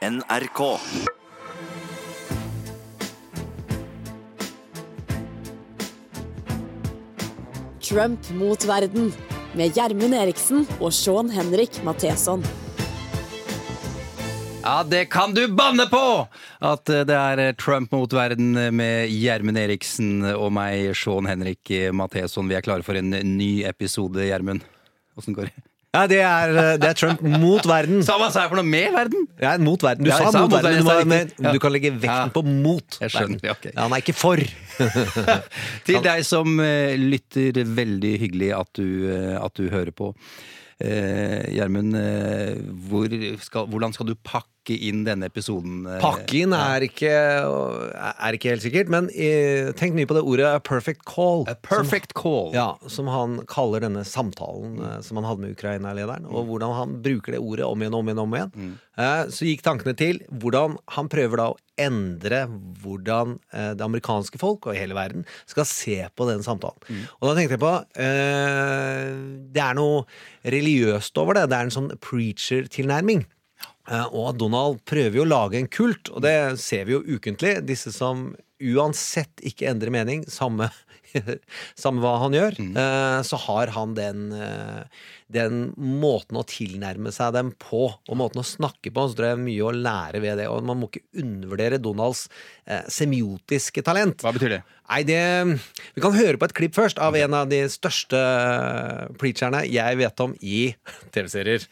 NRK. Trump mot verden med Gjermund Eriksen og Sean Henrik Matheson. Ja, det kan du banne på! At eh, det er Trump mot verden med Gjermund Eriksen og meg, Sean Henrik Matheson. Vi er klare for en ny episode, Gjermund. Åssen går det? Ja, det er, det er Trump mot verden. Sa hva sa jeg for noe med verden? Ja, mot verden. Du Ja, sa mot verden, men du, du kan legge vekten på mot verden. Okay. Ja, han er ikke for. Til deg som eh, lytter, veldig hyggelig at du, eh, at du hører på. Eh, Gjermund, eh, hvor hvordan skal du pakke inn denne episoden? eh? Pakke inn er ikke, er ikke helt sikkert, men eh, tenk mye på det ordet a perfect call. A perfect call. Som, ja, som han kaller denne samtalen mm. som han hadde med Ukraina-lederen, og hvordan han bruker det ordet om igjen og om igjen. om igjen. Mm. så gikk tankene til hvordan han prøver da å endre hvordan det amerikanske folk og hele verden skal se på den samtalen. Og da tenkte jeg på eh, Det er noe religiøst over det. Det er en sånn preacher-tilnærming. Eh, Og Donald prøver jo å lage en kult, og det ser vi jo ukentlig. Disse som uansett ikke endrer mening, samme, samme hva han gjør, mm. så har han den, eh, den måten å tilnærme seg dem på, og måten å snakke på. Så tror jeg mye å lære ved det. Og man må ikke undervurdere Donalds eh, semiotiske talent. Hva betyr det? Nei, det Vi kan høre på et klipp først av en av de største preacherne jeg vet om i TV-serier.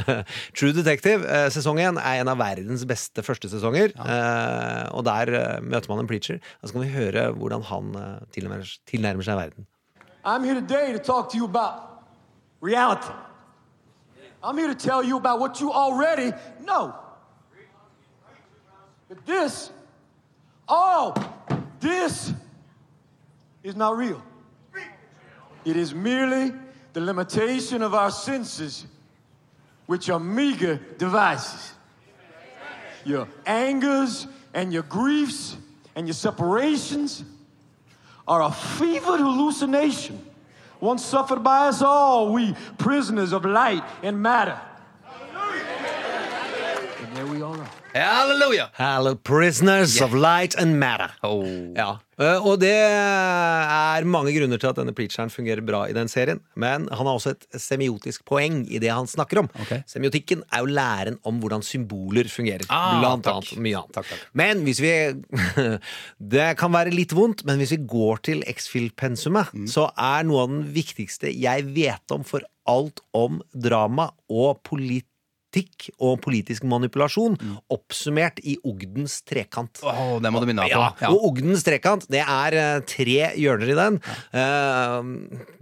True Detective eh, sesong én er en av verdens beste førstesesonger. Eh, og der eh, møter man en preacher. Da skal vi høre hvordan han eh, tilnærmer, tilnærmer seg verden. I'm here today to talk to you about reality. I'm here to tell you about what you already know. That this, oh, this is not real. It is merely the limitation of our senses, which are meager devices. Your angers and your griefs and your separations are a fevered hallucination, once suffered by us all, we prisoners of light and matter. Halleluja! Hello, prisoners of light and matter. Oh. Ja, eh, og det er mange grunner til at denne preacheren fungerer bra i den serien. Men han har også et semiotisk poeng i det han snakker om. Okay. Semiotikken er jo læren om hvordan symboler fungerer. Ah, blant takk. annet. Mye annet. Men hvis vi Det kan være litt vondt, men hvis vi går til X-Fill-pensumet, Mm. så er noe av den viktigste jeg vet om for alt om drama og politikk og politisk manipulasjon, Mm. oppsummert i Ogdens trekant. Oh, det må du minne meg Ja, på. og Ogdens trekant, det er eh, tre hjørner i den. Uh,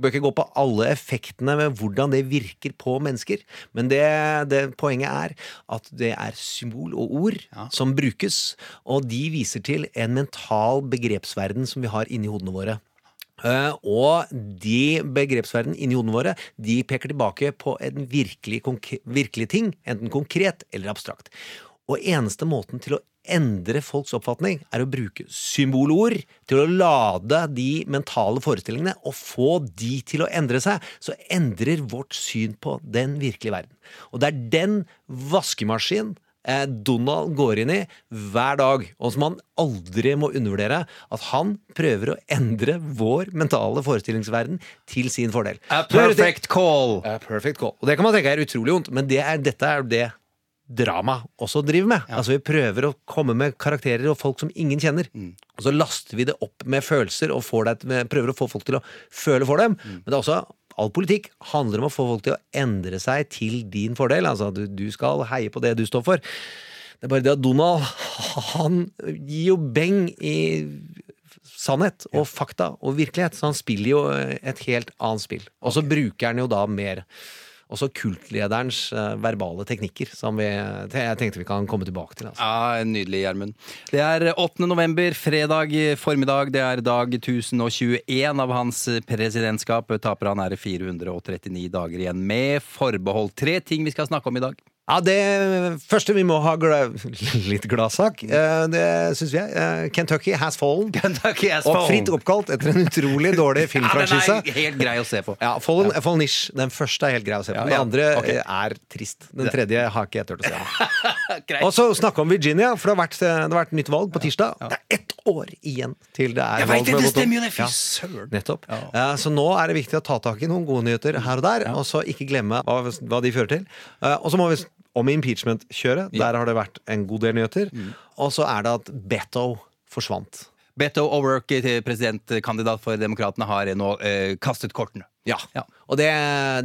bør ikke gå på alle effektene med hvordan det virker på mennesker, men det, det poenget er at det er symbol og ord som brukes, og de viser til en mental begrepsverden som vi har inni hodene våre. Eh, og de begrepsverdenen inni hodene våre De peker tilbake på en virkelig, virkelig ting, enten konkret eller abstrakt. Og eneste måten til å endre folks oppfatning er å bruke symbolord til å lade de mentale forestillingene og få de til å endre seg. Så endrer vårt syn på den virkelige verden. Og det er den vaskemaskinen Donald går inn i hver dag, og som han aldri må undervurdere. At han prøver å endre vår mentale forestillingsverden til sin fordel. A det perfect call. A perfect call. Og det kan man tenke er utrolig vondt, men det er, dette er det drama også driver med. Altså Vi prøver å komme med karakterer og folk som ingen kjenner. Og så laster vi det opp med følelser og får deg, prøver å få folk til å føle for dem. Men det er også All politikk handler om å få folk til å endre seg til din fordel. Altså at du, skal heie på det du står for. Det er bare det at Donald han gir jo beng i sannhet og fakta og virkelighet. Så han spiller jo et helt annet spill. Og så bruker han jo da mer også kultlederens eh, verbale teknikker, som vi, jeg tenkte vi kan komme tilbake til. Altså. Ja, Nydelig, Gjermund. Det er 8. november, fredag formiddag. Det er dag 1021 av hans presidentskap. Taper han er det 439 dager igjen, med forbehold. Tre ting vi skal snakke om i dag. Ja, det første vi må ha gla litt gladsak, eh, det syns jeg. er Kentucky has fallen. Kentucky has Og fritt oppkalt etter en utrolig dårlig Ja, den er helt grei å se på. Ja, Fallen, Fallen-ish. Den første er helt grei å se på. Ja, Den andre Ok. eh, er trist. Den tredje har ikke jeg turt å se. Og så snakke om Virginia, for det har vært, det har vært nytt valg på tirsdag. Det er ett år igjen til det er Jeg valg. vet det, det stemmer jo det! Fy Ja. søren. Nettopp. Ja. Eh, Så nå er det viktig å ta tak i noen gode nyheter her og der, og så ikke glemme hva, hva de fører til. Uh, Og så må vi om impeachment-kjøret. Der har det vært en god del nyheter. Mm. Og så er det at Beto forsvant. Beto O'Rourke, til presidentkandidat for Demokratene, har nå eh, kastet kortene. Ja. Ja. Og det,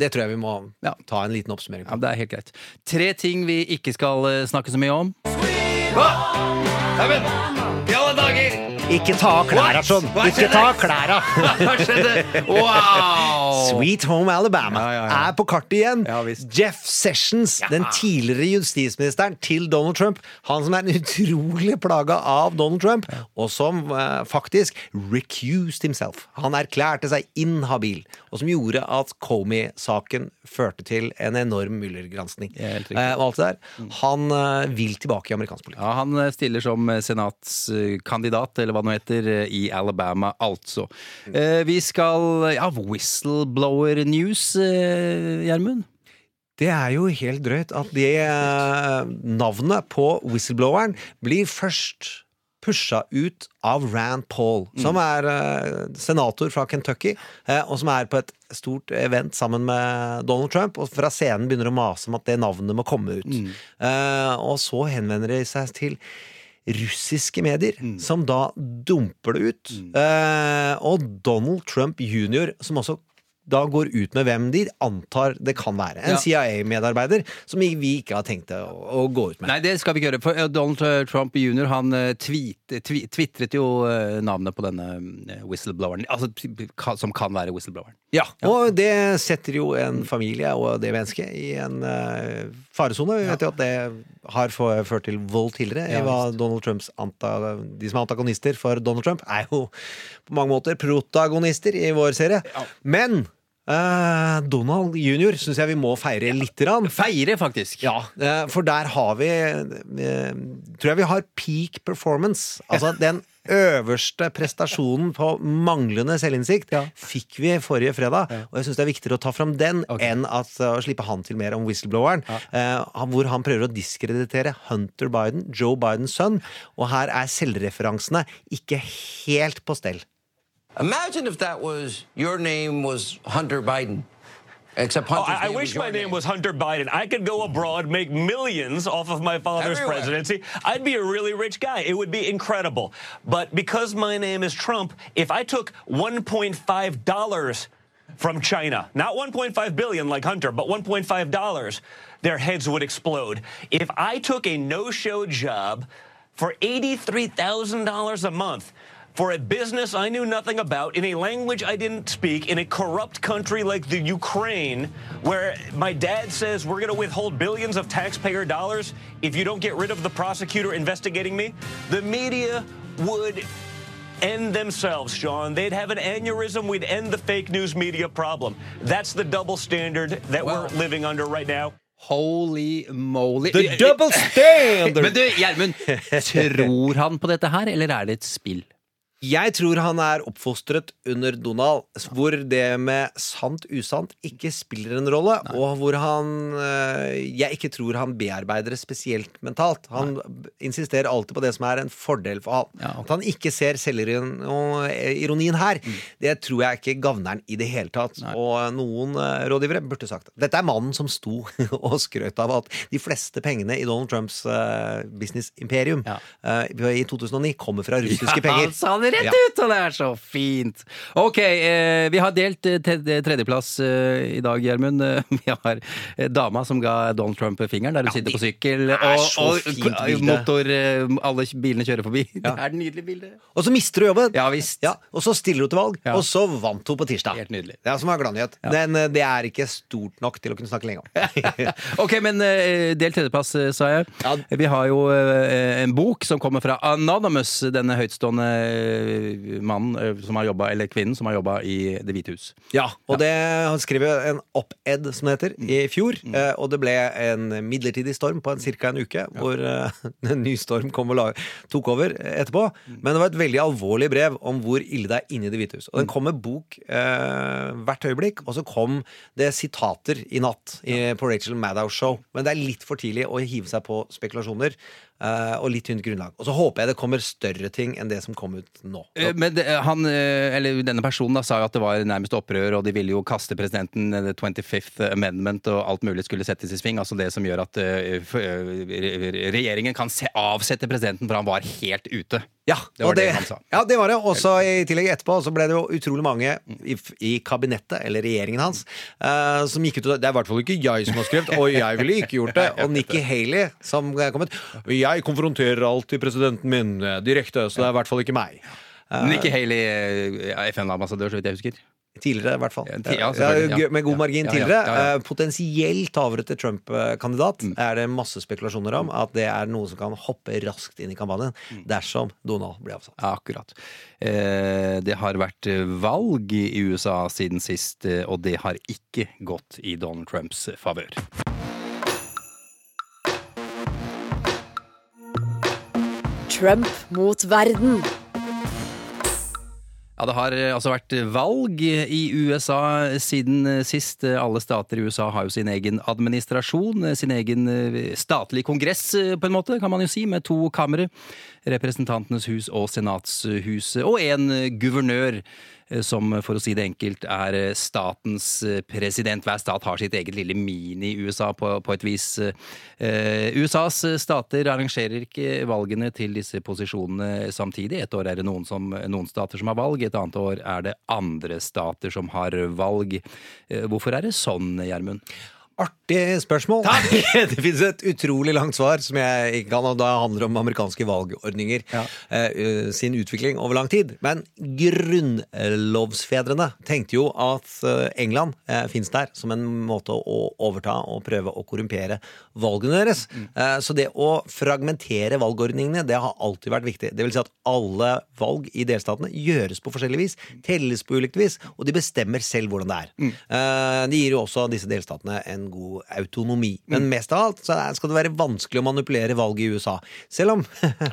det tror jeg vi må Ja. ta en liten oppsummering Ja, det er helt greit. Tre ting vi ikke skal eh, snakke så mye om. Hva? Neimen, i alle dager! Ikke ta av klæra sånn! Ikke ta av klæra! Hva skjedde? Wow! Sweet Home Alabama Ja, ja, ja. er på kartet igjen. Jeff Sessions, den tidligere justisministeren til Donald Trump. Han som er en utrolig plaga av Donald Trump, og som eh, faktisk recused himself. Han erklærte seg inhabil, og som gjorde at Comey-saken førte til en enorm Mueller-gransking. Ja. Eh, der. Han eh, vil tilbake i amerikansk politikk. Ja, Han stiller som senatskandidat, eller hva det nå heter, i Alabama, altså. Eh, Vi skal Ja, whistleblower news, eh, Gjermund. Det er jo helt drøyt at det eh, navnet på whistlebloweren blir først pusha ut av Rand Paul, som er eh, senator fra Kentucky, og som er på et stort event sammen med Donald Trump, og fra scenen begynner å mase om at det navnet må komme ut. Eh, og så henvender de seg til russiske medier, som da dumper det ut. Eh, og Donald Trump jr., som også da går ut med hvem de antar det kan være. En Ja. CIA-medarbeider som vi ikke har tenkt å, å gå ut med. Nei, det skal vi ikke gjøre. For eh, Donald Trump jr. han eh, twitret jo eh, navnet på denne eh, whistlebloweren. Altså, som kan være whistlebloweren. Ja, Og det setter jo en familie og det mennesket i en uh, faresone. Vi vet jo at det har ført til vold tidligere. Ja, hva Donald Trumps anta, De som er antagonister for Donald Trump, er jo på mange måter protagonister i vår serie. Men eh, Donald jr. syns jeg vi må feire lite grann. Feire, faktisk! Ja, eh, for der har vi eh, Tror jeg vi har peak performance. Altså den øverste prestasjonen på manglende selvinnsikt Ja. fikk vi forrige fredag. Og jeg syns det er viktigere å ta fram den okay. enn at, å slippe han til mer om whistlebloweren. eh, han- hvor han prøver å diskreditere Hunter Biden, Joe Bidens sønn. Og her er selvreferansene ikke helt på stell. Imagine if that was your name was Hunter Biden. Except Oh, I, I wish my name was Hunter Biden. I could go abroad, make millions off of my father's Everywhere. presidency. I'd be a really rich guy. It would be incredible. But because my name is Trump, if I took $1.5 from China, not 1.5 billion like Hunter, but 1.5 dollars, their heads would explode. If I took a no-show job for $83,000 a month for a business I knew nothing about, in a language I didn't speak, in a corrupt country like the Ukraine, where my dad says we're going to withhold billions of taxpayer dollars if you don't get rid of the prosecutor investigating me, the media would end themselves, Sean. They'd have an aneurysm. We'd end the fake news media problem. That's the double standard that Wow. we're living under right now. Holy moly. The double standard! Men du, Gjermund, tror han på dette her, eller er det et spill? Jeg tror han er oppfostret under Donald, hvor det med sant usant ikke spiller en rolle, og hvor han eh, Jeg ikke tror han bearbeider det spesielt mentalt. Han Nei. insisterer alltid på det som er en fordel for han. Ja, okay. At han ikke ser selvironien her, det tror jeg ikke gagner han i det hele tatt. Og noen eh, rådgivere burde sagt det. Dette er mannen som sto og skrøt av at de fleste pengene i Donald Trumps eh, business-imperium Ja. eh, i 2009 kommer fra russiske penger. Det rett Ja. ut, og det er så fint! Ok, eh, vi har delt eh, tredjeplass eh, i dag, Gjermund. Eh, vi har eh, dama som ga Donald Trump fingeren der hun sitter på sykkel, og, og bilde. motor eh, Alle bilene kjører forbi. Det er et nydelig bilde. Og så mister du jobben. Ja, visst. Ja, og så stiller hun til valg, Ja. og så vant hun på tirsdag. Helt nydelig. Det er som er gladnyhet. Men eh, det er ikke stort nok til å kunne snakke lenge om. Ok, men eh, del tredjeplass, eh, sa jeg. Ja. Vi har jo eh, en bok som kommer fra Anonymous, denne høytstående eh, mannen eh, som har jobba, eller kvinnen som har jobba i Det hvite hus. Ja, og det han jo en op-ed, som det heter, i fjor. eh, Og det ble en midlertidig storm på en ca. en uke, hvor eh, en ny storm kom og tok over etterpå. Men det var et veldig alvorlig brev om hvor ille det er inni Det hvite hus. Og den kom med bok eh, hvert øyeblikk, og så kom det sitater i natt i, på Rachel Maddows show. Men det er litt for tidlig å hive seg på spekulasjoner. Eh, og litt tynt grunnlag. Og så håper jeg det kommer større ting enn det som kom ut nå. Eh, Men det, han, eh, eller denne personen da, sa jo at det var nærmest opprør, og de ville jo kaste presidenten, the 25th amendment, og alt mulig skulle settes i sving. Altså det som gjør at regjeringen kan se, avsette presidenten, for han var helt ute. Ja, Det var det, det han sa. Ja, det var det. Og så i tillegg etterpå så ble det jo utrolig mange i, i kabinettet, eller regjeringen hans, uh, som gikk ut og Det er i hvert fall ikke jeg som har skrevet, og jeg ville ikke gjort det. Og Nikki Haley som er kommet Og Jeg konfronterer alltid presidenten min eh, direkte, så det er i hvert fall ikke meg. Nikki Haley, eh, FN-ambassadør, så vidt jeg husker. Tidligere, i hvert fall. Ja, ja, med god margin Ja, tidligere. Eh, Potensielt avrette Trump-kandidat er det masse spekulasjoner om at det er noe som kan hoppe raskt inn i kampanjen dersom Donald blir avsatt. Ja, akkurat. Det har vært valg i USA siden sist, og det har ikke gått i Donald Trumps favør. Trump mot verden. Ja, Det har eh, altså vært valg i USA siden eh, sist. Alle stater i USA har jo sin egen administrasjon, eh, sin egen eh, statlig kongress, eh, på en måte, kan man jo si, med to kamre. Representantenes hus og Senatshuset, og en eh, guvernør. Eh, Som for å si det enkelt er eh, statens eh, president. Hver stat har sitt eget lille mini-USA på, på et vis. Eh, USAs stater arrangerer ikke valgene til disse posisjonene samtidig. Et år er det noen, som, noen stater som har valg, et annet år er det andre stater som har valg. Eh, Hvorfor er det sånn, Gjermund? Artig spørsmål. det finnes et utrolig langt svar som jeg ikke kan, og da handler det om amerikanske valgordninger eh, sin utvikling over lang tid. Men grunnlovsfedrene tenkte jo at eh, England uh, fins der som en måte å overta og prøve å korrumpere valgene deres. Eh, så det å fragmentere valgordningene, det har alltid vært viktig. Det vil si at alle valg i delstatene gjøres på forskjellig vis, telles på ulikt vis, og de bestemmer selv hvordan det er. Eh, det gir jo også disse delstatene en god autonomi. Men mest av alt så skal det være vanskelig å manipulere valget i USA. Selv om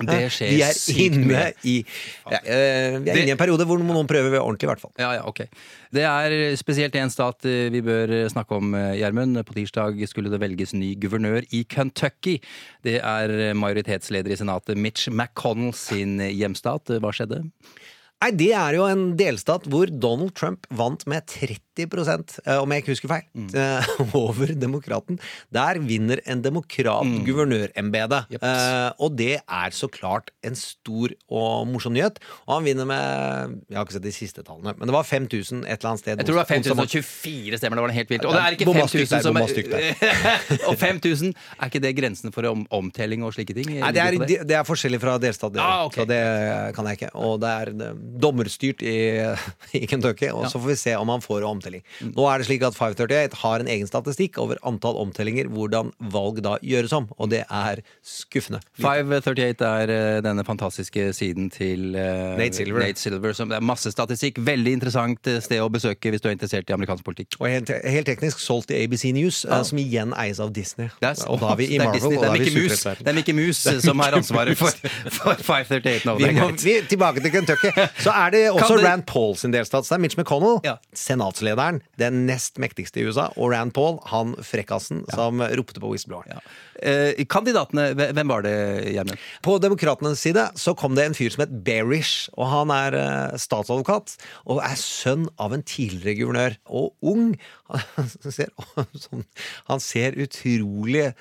Det skjer vi er inne i ja, eh, Vi er inne i en periode hvor noen prøver ordentlig, i hvert fall. Ja, ja, okay. Det er spesielt én stat eh, vi bør snakke om, eh, Gjermund. På tirsdag skulle det velges ny guvernør i Kentucky. Det er majoritetsleder i senatet Mitch McConnell sin hjemstat. Hva skjedde? Nei, Det er jo en delstat hvor Donald Trump vant med 30 eh, om jeg ikke husker feil, Mm. eh, over demokraten. Der vinner en demokrat Mm. guvernørembetet. Jeps. Eh, og det er så klart en stor og morsom nyhet. Og han vinner med Jeg har ikke sett de siste tallene, men det var 5000 et eller annet sted. Jeg tror det var onsdag morgen. 5024 stemmer, det var helt vilt. Og det er ikke Bomma stygt 5000 der, som er Og 5000, er ikke det grensen for om, omtelling og slike ting? Nei, det er, det er forskjellig fra delstat, det, Ah, okay. så det kan jeg ikke. Og det er dommerstyrt i, i Kentucky, og så får vi se om han får omtelling. Nå er det slik at 538 har en egen statistikk over antall omtellinger, hvordan valg da gjøres om, og det er skuffende. 538 er eh, denne fantastiske siden til uh, Nate Silver. Nate Silver som det er masse statistikk. Veldig interessant eh, sted å besøke hvis du er interessert i amerikansk politikk. Og helt, helt teknisk solgt til ABC News, eh, som igjen eies av Disney. Er, og da er vi i Marvel, Disney. og Det da er vi superhelter. det er Mickey Mouse som har ansvaret for, for 538 nå. Vi må vi, tilbake til Kentucky. Så er det også det- Rand Paul sin delstat. Så det er Mitch McConnell, Ja. senatslederen, den nest mektigste i USA, og Rand Paul, han frekkasen som ropte på whistlebloweren. Ja. Eh, kandidatene, hvem var det, Gjermund? På demokratenes side så kom det en fyr som het Berish, og han er eh, statsadvokat og er sønn av en tidligere guvernør. Og ung. Han ser, han ser utrolig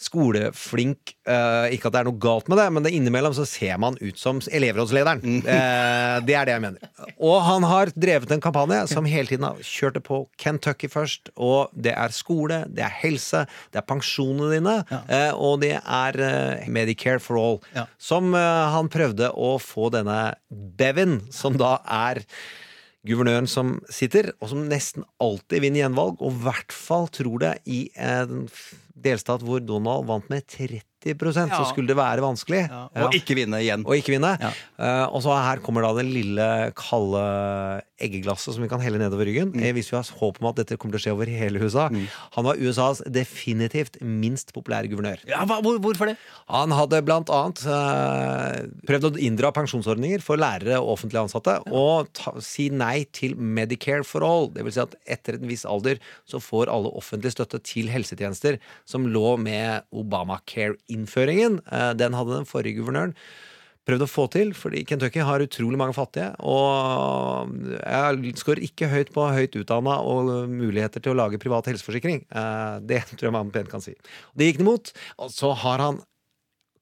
skoleflink Uh, Ikke at det er noe galt med det, men det innimellom så ser man ut som elevrådslederen. Uh, det er det jeg mener. Og han har drevet en kampanje som hele tiden har kjørt det på Kentucky først. Og det er skole, det er helse, det er pensjonene dine, uh, og det er Medicare for all. Ja. Som han prøvde å få denne Bevin, som da er guvernøren som sitter, og som nesten alltid vinner gjenvalg, og i hvert fall tror det i en delstat hvor Donald vant med 30 ja. så skulle det være vanskelig. Ja. Ja. Og ikke vinne igjen. Og ikke vinne. Ja. Uh, og så her kommer da det lille kalde eggeglasset som vi kan helle nedover ryggen. Mm. Eh, hvis vi har håp om at dette kommer til å skje over hele USA. Han var USAs definitivt minst populære guvernør. Ja, hva, hvor, hvorfor det? Han hadde blant annet uh, prøvd å inndra pensjonsordninger for lærere og offentlig ansatte, og ta, si nei til Medicare for all. Det vil si at etter en viss alder så får alle offentlig støtte til helsetjenester som lå med Obamacare-innføringen. Eh, den hadde den forrige guvernøren prøvd å få til, fordi Kentucky har utrolig mange fattige. Og jeg skårer ikke høyt på høyt utdanna og muligheter til å lage privat helseforsikring. Eh, Det tror jeg man pent kan si. Det gikk den imot. Og så har han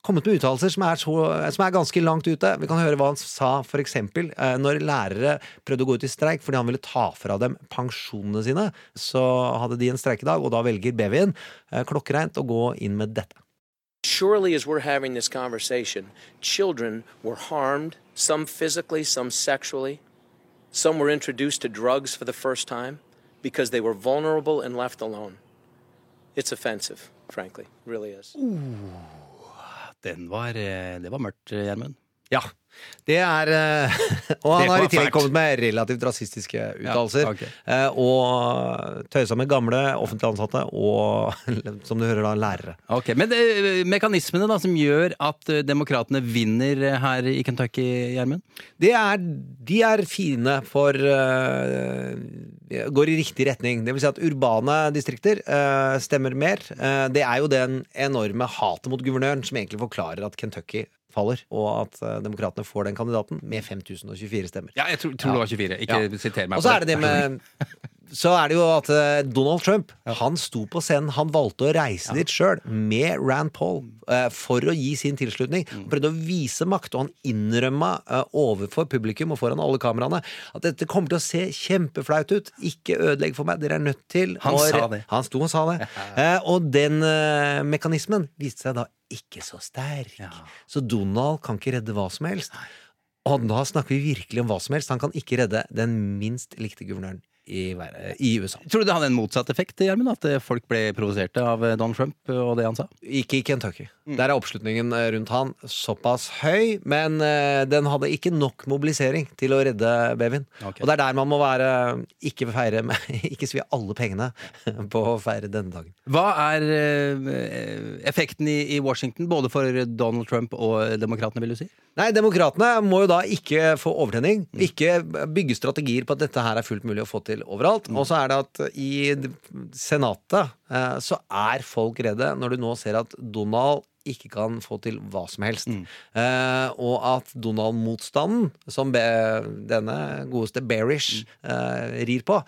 kommet med uttalelser som, som er ganske langt ute. Vi kan høre hva han sa eksempel eh, når lærere prøvde å gå ut i streik fordi han ville ta fra dem pensjonene sine. Så hadde de en streikedag, og da velger Bevin eh, klokkereint å gå inn med dette. Surely, as we're having this conversation, children were harmed, some physically, some sexually. Some were introduced to drugs for the first time because they were vulnerable and left alone. It's offensive, frankly. It really is. Den var, eh, det var mørkt, eh, Gjermund. Ja. Det er eh, Og han har i tillegg kommet med relativt rasistiske uttalelser. Ja, okay. Og tøysa med gamle offentlig ansatte og, som du hører da, lærere. Ok, Men det, mekanismene da som gjør at eh, demokratene vinner eh, her i Kentucky, Gjermund? Er, de er fine for eh, Går i riktig retning. Det vil si at urbane distrikter eh, stemmer mer. Eh, det er jo den enorme hatet mot guvernøren som egentlig forklarer at Kentucky faller, og at uh, demokratene får den kandidaten med 5024 stemmer. Ja, jeg tror, tror det var 24. Ikke Ja. siter meg Og så på er det det med Så er det jo at eh, Donald Trump Han sto på scenen, han valgte å reise dit sjøl med Rand Paul uh, for å gi sin tilslutning. Han prøvde å vise makt, og han innrømma uh, overfor publikum og foran alle kameraene at dette kommer til å se kjempeflaut ut. Ikke ødelegg for meg, dere er nødt til Han sa det. Han sto og sa det. Og den mekanismen viste seg da ikke så sterk. Så Donald kan ikke redde hva som helst. Og da snakker vi virkelig om hva som helst. Han kan ikke redde den minst likte guvernøren i, i USA. Tror du det hadde en motsatt effekt, Gjermund? At eh, folk ble provoserte av Don Donald Trump og det han sa? Ikke i Kentucky. Der er oppslutningen eh, rundt han såpass høy, men eh, den hadde ikke nok mobilisering til å redde Bevin. Okay. Og det er der man må være ikke feire med, Ikke svi alle pengene på å feire denne dagen. Hva er eh, effekten i, i Washington, både for Donald Trump og demokratene, vil du si? Nei, Demokratene må jo da ikke få overtenning. Ikke bygge strategier på at dette her er fullt mulig å få til overalt. Og så er det at i Senatet eh, så er folk redde når du nå ser at Donald ikke kan få til hva som helst. Eh, og at Donald-motstanden, som be, denne godeste Bearish eh, rir på,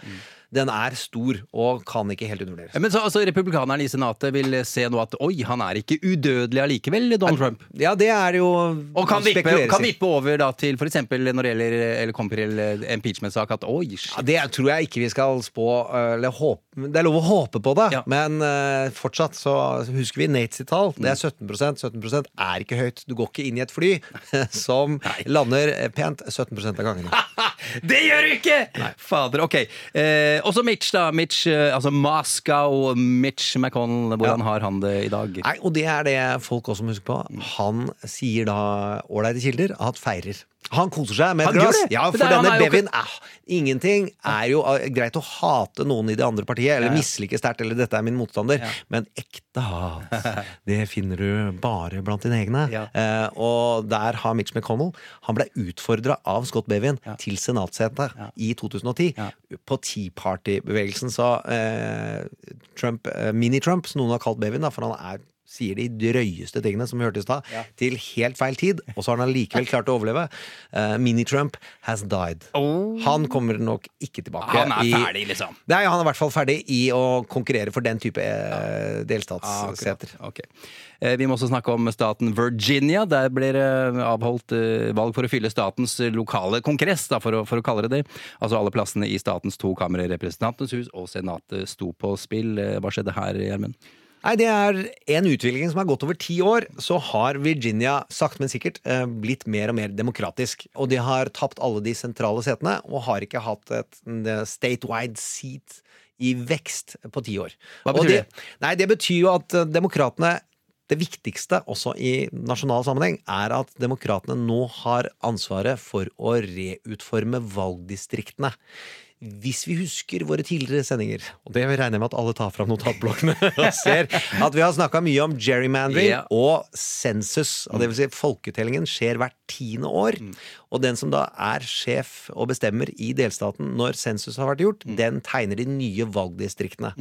den er stor og kan ikke helt undervurderes. Men så altså, Republikanerne i Senatet vil se nå at oi, han er ikke udødelig allikevel, Donald Trump. Ja, det er jo Og kan vippe, over da til f.eks. når det gjelder eller kommer til eh, impeachment-sak, at oi, Ja, det tror jeg ikke vi skal spå eller håpe, Det er lov å håpe på det, Ja. men uh, fortsatt så husker vi Nates tall. Det er 17% 17% er ikke høyt. Du går ikke inn i et fly som lander pent 17% av gangene. Det gjør du ikke! Nei. Fader, ok. Eh, også Mitch, da. Mitch, eh, altså Moscow, Mitch McConnell. Hvordan Ja. har han det i dag? Nei, Og det er det folk også må huske på. Han sier da ålreite kilder at feirer. Han koser seg med et glass. Ja, for denne babyen ah, Ingenting er jo ah, greit å hate noen i det andre partiet, eller mislike sterkt, eller 'dette er min motstander', men ekte hat, det finner du bare blant dine egne. Eh, og der har Mitch McConnell Han ble utfordra av Scott Bevin til senatssetet i 2010. Ja. På Tea Party-bevegelsen sa eh, Trump, eh, Mini-Trump, som noen har kalt Bevin, da, for han er sier de drøyeste tingene som vi hørte i stad, til helt feil tid. Og så har han allikevel klart å overleve. Uh, Mini-Trump has died. Han kommer nok ikke tilbake. Han er ferdig, liksom. Nei, han er i hvert fall ferdig i å konkurrere for den type ja. delstatsseter. Ok. Eh, Vi må også snakke om staten Virginia. Der blir det avholdt eh, valg for å fylle statens lokale kongress, da, for, å, for å kalle det det. Altså alle plassene i statens to kamre, Representantenes hus og Senatet, sto på spill. Eh, Hva skjedde her, Gjermund? Nei, Det er en utvikling som har gått over ti år. Så har Virginia sakte, men sikkert eh, blitt mer og mer demokratisk. Og de har tapt alle de sentrale setene, og har ikke hatt et statewide seat i vekst på ti år. Hva betyr det? Nei, det betyr jo at eh, demokratene det viktigste også i nasjonal sammenheng er at demokratene nå har ansvaret for å reutforme valgdistriktene. Hvis vi husker våre tidligere sendinger, og det regner jeg med at alle tar fram notatblokkene og ser, at vi har snakka mye om gerrymandering yeah. og sensus. Og det vil si folketellingen skjer hvert tiende år. Mm. Og den som da er sjef og bestemmer i delstaten når sensus har vært gjort, Mm. den tegner de nye valgdistriktene.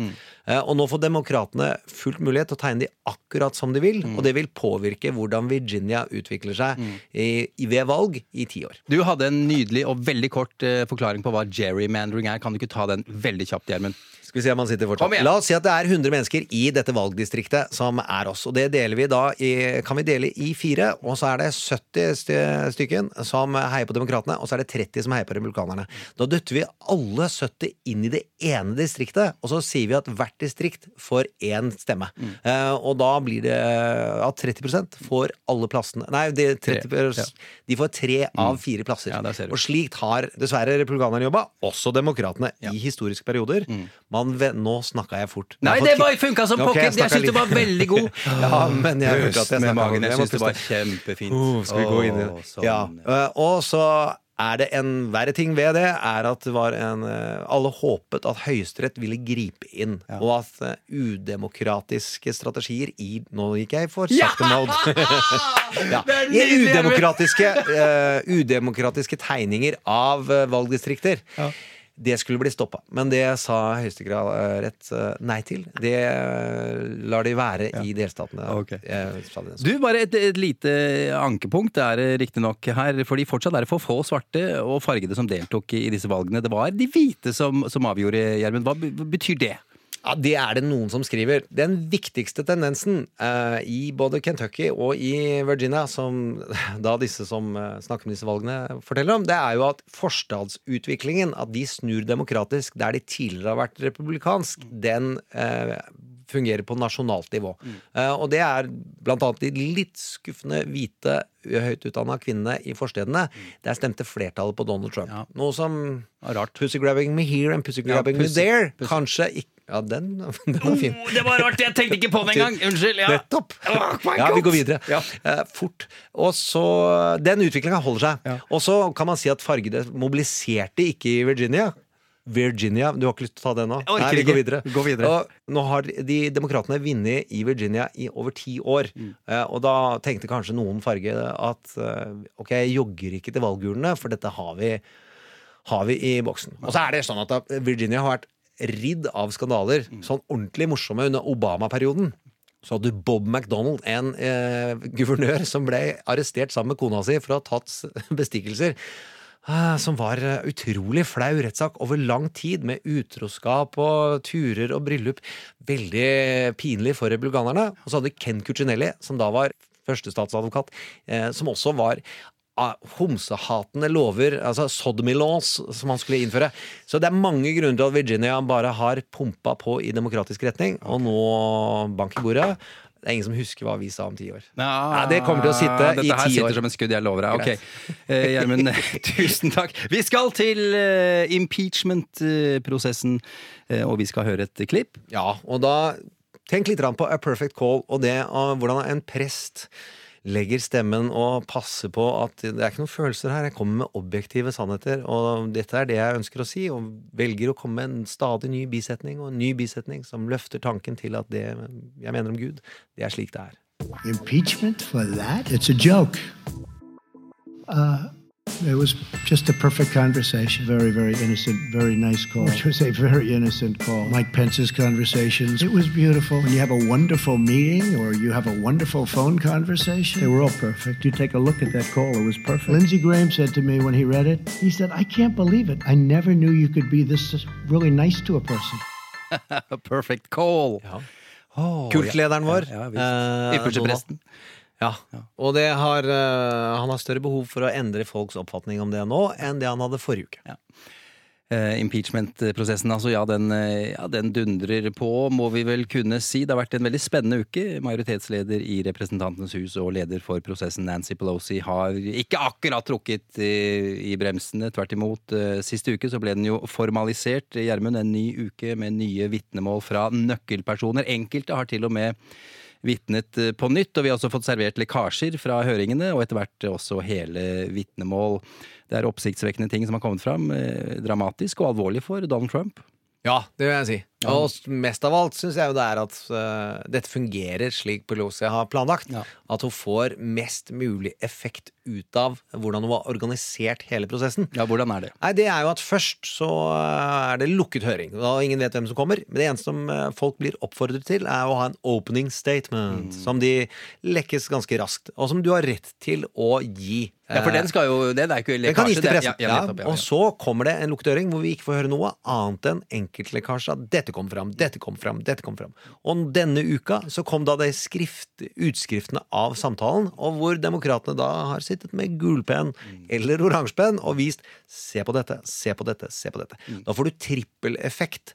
Eh, Og nå får demokratene fullt mulighet til å tegne de akkurat som de vil, Mm. og det vil påvirke hvordan Virginia utvikler seg i, i, ved valg i ti år. Du hadde en nydelig og veldig kort eh, forklaring på hva gerrymandering er. Kan du ikke ta den veldig kjapt, Gjermund? Skal vi se om han sitter fortsatt. La oss si at det er 100 mennesker i dette valgdistriktet som er oss. Og det deler vi da i, kan vi dele i fire, og så er det 70 sty- stykken som heier på demokratene, og så er det 30 som heier på republikanerne. Da døtter vi alle 70 inn i det ene distriktet, og så sier vi at hvert distrikt får én stemme. Mm. Uh, og da blir det at 30% får alle plassene Nei, de, 30, ja. de får tre av fire plasser. Ja, og slikt har dessverre republikanerne jobba, også demokratene, i historiske perioder. Man ve- nå snakka jeg fort. Mm. Nei, Jeg det bare funka som pocket! Okay, Jeg jeg syns du var veldig god. Ja, men jeg hørte at jeg snakket magen. Jeg Jeg syns det var kjempefint. Oh, skal vi gå inn i det? Sånn. Ja. eh, Og så er det en verre ting ved det, er at det var en eh, Alle håpet at Høyesterett ville gripe inn, og at eh, udemokratiske strategier i Nå gikk jeg for sakte mode. ja. I udemokratiske, uh, udemokratiske tegninger av uh, valgdistrikter. Det skulle bli stoppa, men det sa Høyesterett eh, nei til. Det eh, lar de være i delstatene. Ok. eh, sa de. Du, bare et, et lite ankepunkt er det riktignok her. fordi fortsatt er det for få svarte og fargede som deltok i disse valgene. Det var de hvite som, som avgjorde, Gjermund. Hva betyr det? Ja, Det er det noen som skriver. Den viktigste tendensen uh, i både Kentucky og i Virginia, som da disse som uh, snakker om disse valgene forteller om, det er jo at forstadsutviklingen, at de snur demokratisk der de tidligere har vært republikansk, den uh, fungerer på nasjonalt nivå. Eh, og det er blant annet de litt skuffende hvite, høyt utdanna kvinnene i forstedene. Der stemte flertallet på Donald Trump. Ja. Noe som Rart. Pussy grabbing me here and pussy grabbing me pussy- there. pussy. Kanskje ikke Ja, den, den var fin. det var rart! Jeg tenkte ikke på den engang! Unnskyld. Ja. Nettopp! Oh, Ja, vi går videre. Ja. Eh, fort. Og så Den utviklinga holder seg. Og så kan man si at fargede mobiliserte ikke i Virginia. Virginia, Du har ikke lyst til å ta det nå? Nei, vi går videre. Gå videre. Og nå har de demokratene vunnet i Virginia i over ti år. Mm. Eh, og da tenkte kanskje noen farge at eh, ok, jeg jogger ikke til valgurnene, for dette har vi, har vi i boksen. Og så er det sånn at Virginia har vært ridd av skandaler, Mm. sånn ordentlig morsomme under Obama-perioden. Så hadde du Bob McDonald, en eh, guvernør som ble arrestert sammen med kona si for å ha tatt bestikkelser. eh, Som var eh, utrolig flau rettssak over lang tid, med utroskap og turer og bryllup. Veldig pinlig for republikanerne. Og så hadde Ken Cuccinelli, som da var førstestatsadvokat, eh, som også var homsehatende lover, altså sodomy laws, som han skulle innføre. Så det er mange grunner til at Virginia bare har pumpa på i demokratisk retning, og nå bank i bordet. Det er ingen som husker hva vi sa om ti år. Ja, det kommer til å sitte i ti år. Dette her sitter som en skudd, jeg lover deg. Ok, Eh, Gjermund, tusen takk. Vi skal til eh, impeachment-prosessen, eh, og vi skal høre et klipp. Ja, og da tenk litt på A Perfect Call, og det av hvordan en prest legger stemmen og passer på at det er ikke noen følelser her. Jeg kommer med objektive sannheter, og dette er det jeg ønsker å si, og velger å komme med en stadig ny bisetning og en ny bisetning som løfter tanken til at det jeg mener om Gud, det er slik det er. Impeachment for that? It's a joke. Uh, it was just a perfect conversation. Very, very innocent, very nice call. It was a very innocent call. Mike Pence's conversations. It was beautiful. When you have a wonderful meeting or you have a wonderful phone conversation, they were all perfect. You take a look at that call, it was perfect. Lindsey Graham said to me when he read it, he said, I can't believe it. I never knew you could be this really nice to a person. A perfect call. Åh, Kultlederen vår. Ja, ja, visst. eh, Ypperste presten. Ja, og det har, uh, han har større behov for å endre folks oppfatning om det nå enn det han hadde forrige uke. Eh, Impeachment-prosessen, altså. Ja den, uh, ja, den dundrer på, må vi vel kunne si. Det har vært en veldig spennende uke. Majoritetsleder i Representantenes hus og leder for prosessen, Nancy Pelosi, har ikke akkurat trukket i, i bremsene. Tvert imot. Siste Sist uke så ble den jo formalisert, Gjermund. En ny uke med nye vitnemål fra nøkkelpersoner. Enkelte har til og med vitnet eh, på nytt, og vi har også fått servert lekkasjer fra høringene, og etter hvert også hele vitnemål. Det er oppsiktsvekkende ting som har kommet fram. eh, Dramatisk og alvorlig for Donald Trump. Ja, det vil jeg si. Og mest av alt syns jeg jo det er at uh, dette fungerer slik Pelosi har planlagt. Ja. At hun får mest mulig effekt ut av hvordan hun har organisert hele prosessen. Ja, hvordan er det? Nei, det er jo at først så eh, er det lukket høring. Og ingen vet hvem som kommer. Men det eneste som eh, folk blir oppfordret til, er å ha en opening statement. Som de lekkes ganske raskt. Og som du har rett til å gi. Ja, for den skal jo Den er ikke Den kan gis til pressen. Ja, Ja, ja, ja, Og så kommer det en lukket høring hvor vi ikke får høre noe annet enn enkeltlekkasje av dette kom fram, dette kom fram, dette kom fram. Og denne uka så kom da det skrift, utskriftene av samtalen, og hvor demokratene da har sittet med gulpenn eller oransjepenn og vist se på dette, se på dette, se på dette. Mm. Da får du trippeleffekt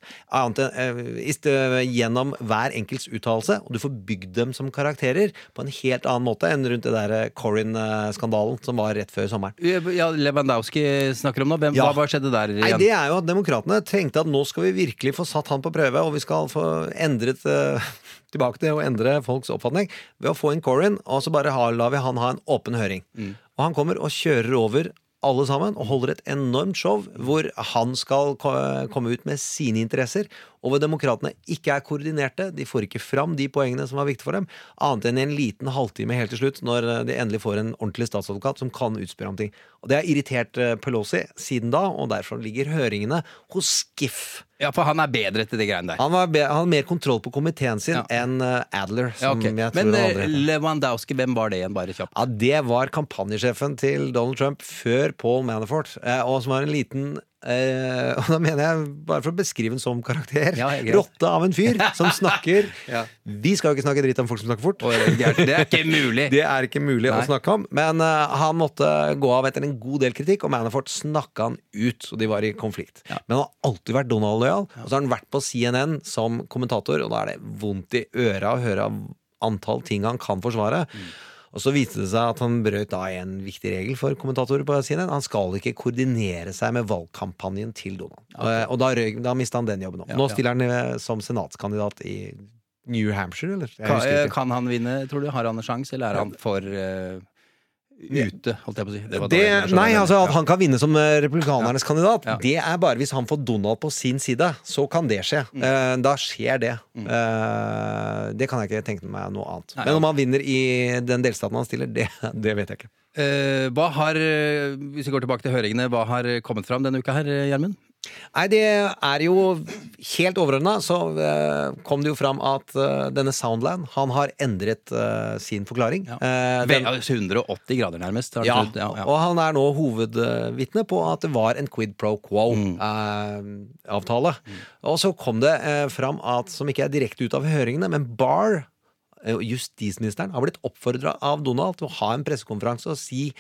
eh, gjennom hver enkelts uttalelse, og du får bygd dem som karakterer på en helt annen måte enn rundt det der eh, Corin-skandalen som var rett før sommeren. Ja, Lewandowski snakker om nå. Hvem, Ja. hva, skjedde der? Nei, det er jo at Demokratene tenkte at nå skal vi virkelig få satt han på prøve, og vi skal få endret eh, tilbake til å endre folks oppfatning ved å få inn Corin, og så bare lar vi han ha en åpen høring. Og han kommer og kjører over alle sammen og holder et enormt show hvor han skal komme ut med sine interesser, og hvor demokratene ikke er koordinerte. De får ikke fram de poengene som var viktige for dem, annet enn i en liten halvtime helt til slutt, når eh, de endelig får en ordentlig statsadvokat som kan utspørre om ting. Og det har irritert eh, Pelosi siden da, og derfor ligger høringene hos Skiff. Ja, for han er bedre til de greiene der. Han, har mer kontroll på komiteen sin Ja. enn eh, Adler, Ja, okay. Men eh. Lewandowski, hvem var det igjen, bare kjapt? Ja, det var kampanjesjefen til Donald Trump før Paul Manafort, og som har en liten eh, og da mener jeg, bare for å beskrive en som karakter, Ja, rotte av en fyr som snakker Ja. Vi skal jo ikke snakke dritt om folk som snakker fort. Det er ikke mulig. Det er ikke mulig Nei. å snakke om. Men uh, han måtte gå av etter en god del kritikk, og Manafort snakka han ut. Og de var i konflikt. Men han har alltid vært Donald-lojal. Og så har han vært på CNN som kommentator, og da er det vondt i øra å høre antall ting han kan forsvare. Mm. Og så viste det seg at han brøt da en viktig regel for kommentatorer på CNN. Han skal ikke koordinere seg med valgkampanjen til Donald. Okay. Og da, røyk- da mista han den jobben òg. Ja, Nå ja. stiller han eh, som senatskandidat i New Hampshire, eller? Kan, eh, kan han vinne, tror du? Har han en sjanse, eller er han for eh, ute, holdt jeg på å si? Det, dårlig, nei, altså At han kan vinne som republikanernes republikanernes kandidat, Ja. det er bare hvis han får Donald på sin side. Så kan det skje. Mm. Uh, da skjer det. Eh, det kan jeg ikke tenke meg noe annet. Nei, Men ja. om han vinner i den delstaten han stiller, det, det vet jeg ikke. Uh, hva har, eh, hvis vi går tilbake til høringene, hva har kommet fram denne uka her, eh, Gjermund? Nei, det er jo helt overordna, så eh, kom det jo fram at eh, denne Soundland, han har endret eh, sin forklaring. Ja. Eh, den- 180 grader, nærmest. Ja, ja, ja. og han er nå hovedvitne på at det var en quid pro quo-avtale. Og så kom det eh, fram at, som ikke er direkte ut av høringene, men Barr, eh, justisministeren, har blitt oppfordra av Donald til å ha en pressekonferanse og si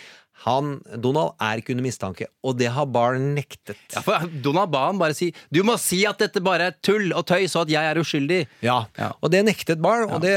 han, Donald er ikke under mistanke, og det har Barr nektet. Ja, for Donald ba han bare si Du må si at dette bare er tull og tøys, og at jeg er uskyldig! Ja, Ja. og det nektet Barr, og det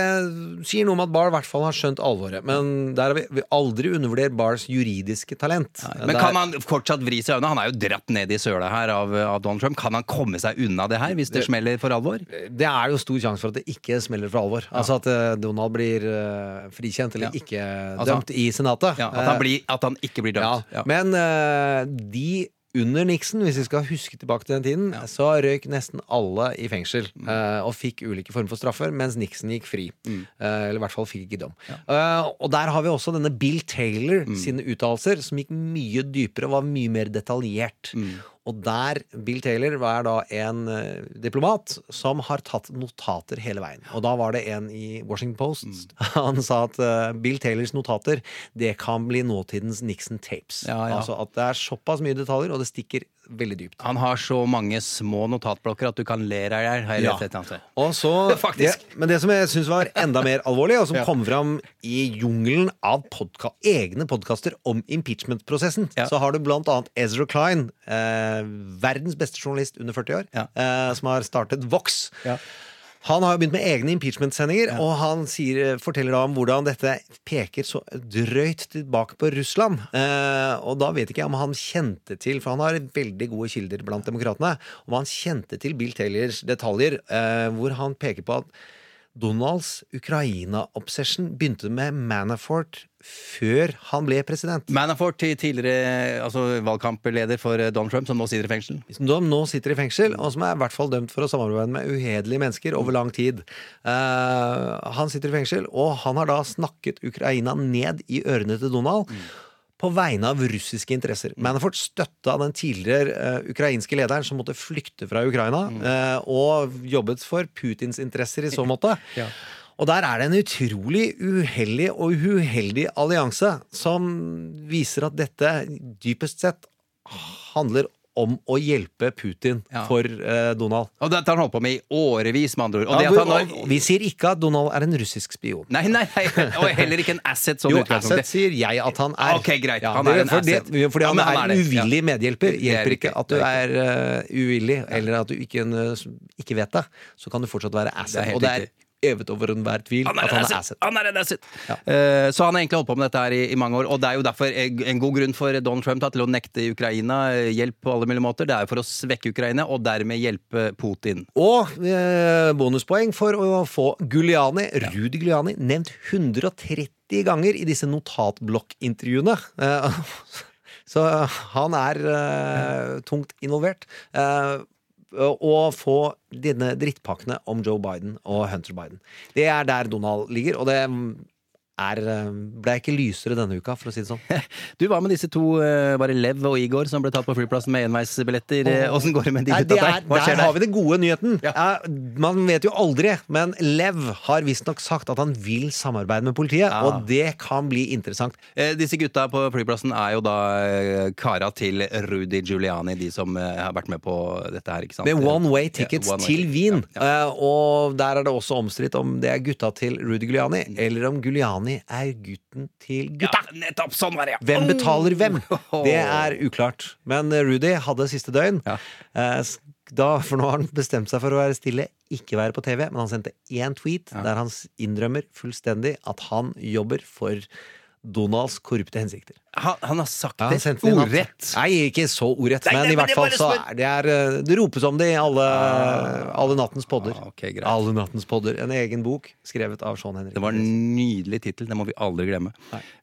sier noe om at Barr i hvert fall har skjønt alvoret. Men der har vi, vi aldri undervurdert Barrs juridiske talent. Men Der- kan han fortsatt vri seg unna? Han er jo dratt ned i søla her av, av Donald Trump. Kan han komme seg unna det her, hvis det smeller for alvor? Det er jo stor sjanse for at det ikke smeller for alvor. Altså at eh, Donald blir eh, frikjent eller Ja. ikke Altså- dømt i Senatet. Ja, at, han blir, at han ikke blir ja. dømt. Ja. Men uh, de under Nixon, hvis vi skal huske tilbake til den tiden, så røyk nesten alle i fengsel Mm. uh, og fikk ulike former for straffer, mens Nixon gikk fri. Mm. Uh, eller i hvert fall fikk ikke dom. Eh, og der har vi også denne Bill Taylor Mm. sine uttalelser, som gikk mye dypere og var mye mer detaljert. Og der Bill Taylor var da en eh, diplomat som har tatt notater hele veien. Og da var det en i Washington Post. Mm. Han sa at eh, Bill Taylors notater, det kan bli nåtidens Nixon tapes. Ja, ja. Altså at det er såpass mye detaljer, og det stikker veldig dypt. Han har så mange små notatblokker at du kan le deg i hjel. Ja. Det, men det som jeg syns var enda mer alvorlig, og som Ja. kom fram i jungelen av podka egne podkaster om impeachment-prosessen, Ja. så har du blant annet Ezra Klein, eh, verdens beste journalist under 40 år, Ja. eh, som har startet Vox. Han har jo begynt med egne impeachment-sendinger, og han sier, forteller da om hvordan dette peker så drøyt tilbake på Russland. Eh, og da vet ikke jeg om han kjente til, for han har veldig gode kilder blant demokratene, om han kjente til Bill Taylors detaljer, eh, hvor han peker på at Donalds Ukraina-obsession begynte med Manafort før han ble president. Manafort, tidligere altså, valgkampleder for eh, Donald Trump, som nå sitter i fengsel. som nå sitter i fengsel, og som er i hvert fall dømt for å samarbeide med uhederlige mennesker over lang tid. Uh, han sitter i fengsel, og han har da snakket Ukraina ned i ørene til Donald. På vegne av russiske interesser. Manafort støtta den tidligere uh, ukrainske lederen som måtte flykte fra Ukraina, eh, og jobbet for Putins interesser i så måte. Ja. Og der er det en utrolig uheldig og uheldig allianse som viser at dette dypest sett handler om å hjelpe Putin Ja. for eh, Donald. Og dette har han holdt på med i årevis, med andre ord. Og det Ja, han og- vi sier ikke at Donald er en russisk spion. Nei, nei, nei, og heller ikke en asset. Sånn Jo. Asset sier jeg at han er. Ok, greit. Ja, Han det- er en for det- asset. Fordi han han er er det, uvillig medhjelper. Er Hjelper ikke at du er uh, uvillig, eller at du ikke, uh, ikke vet det. Så kan du fortsatt være asset. helt og det er øvet over enhver tvil Han at han er asset! Han er en asset. Ja. Uh, så han har egentlig holdt på med dette her i, i mange år, og det er jo derfor en en god grunn for Donald Trump da, til å nekte Ukraina eh, hjelp på alle mulige måter. Det er jo for å svekke Ukraina, og dermed hjelpe Putin. Og uh, bonuspoeng for å få Giuliani, Rudi Guliani, nevnt 130 ganger i disse notatblokkintervjuene. Uh, så han er uh, tungt involvert. Eh, å få denne drittpakkene om Joe Biden og Hunter Biden. Det er der Donald ligger, og det er, eh, ble ikke lysere denne uka, for å si det sånn. Du, hva med disse to, bare Lev og Igor, som ble tatt på flyplassen med enveisbilletter? Åssen oh. går det med de gutta der? Hva skjer der har vi den gode nyheten. Ja. Man vet jo aldri, men Lev har visstnok sagt at han vil samarbeide med politiet, Ja. og det kan bli interessant. Eh, Disse gutta på flyplassen er jo da eh, kara til Rudy Giuliani, de som eh, har vært med på dette her, ikke sant? Med one way tickets Ja, one way til ticket. Wien. Ja. Eh, og der er det også omstridt om det er gutta til Rudy Giuliani, eller om Giuliani er gutten til gutta. Ja, nettopp! Sånn var det, ja! Hvem betaler hvem? Oh. Det er uklart. Men eh, Rudy hadde siste døgn. Ja. Eh, Da, for nå har han bestemt seg for å være stille, ikke være på TV. Men han sendte én tweet der han innrømmer fullstendig at han jobber for Donalds korrupte hensikter. Han, han har sagt Ja, det ordrett. Nei, ikke så ordrett, men, men i hvert fall så er det er eh, Det ropes om det i alle, alle nattens podder. Ah, okay, greit. alle nattens podder. En egen bok skrevet av Sean Henrik. Det var en nydelig tittel, det må vi aldri glemme.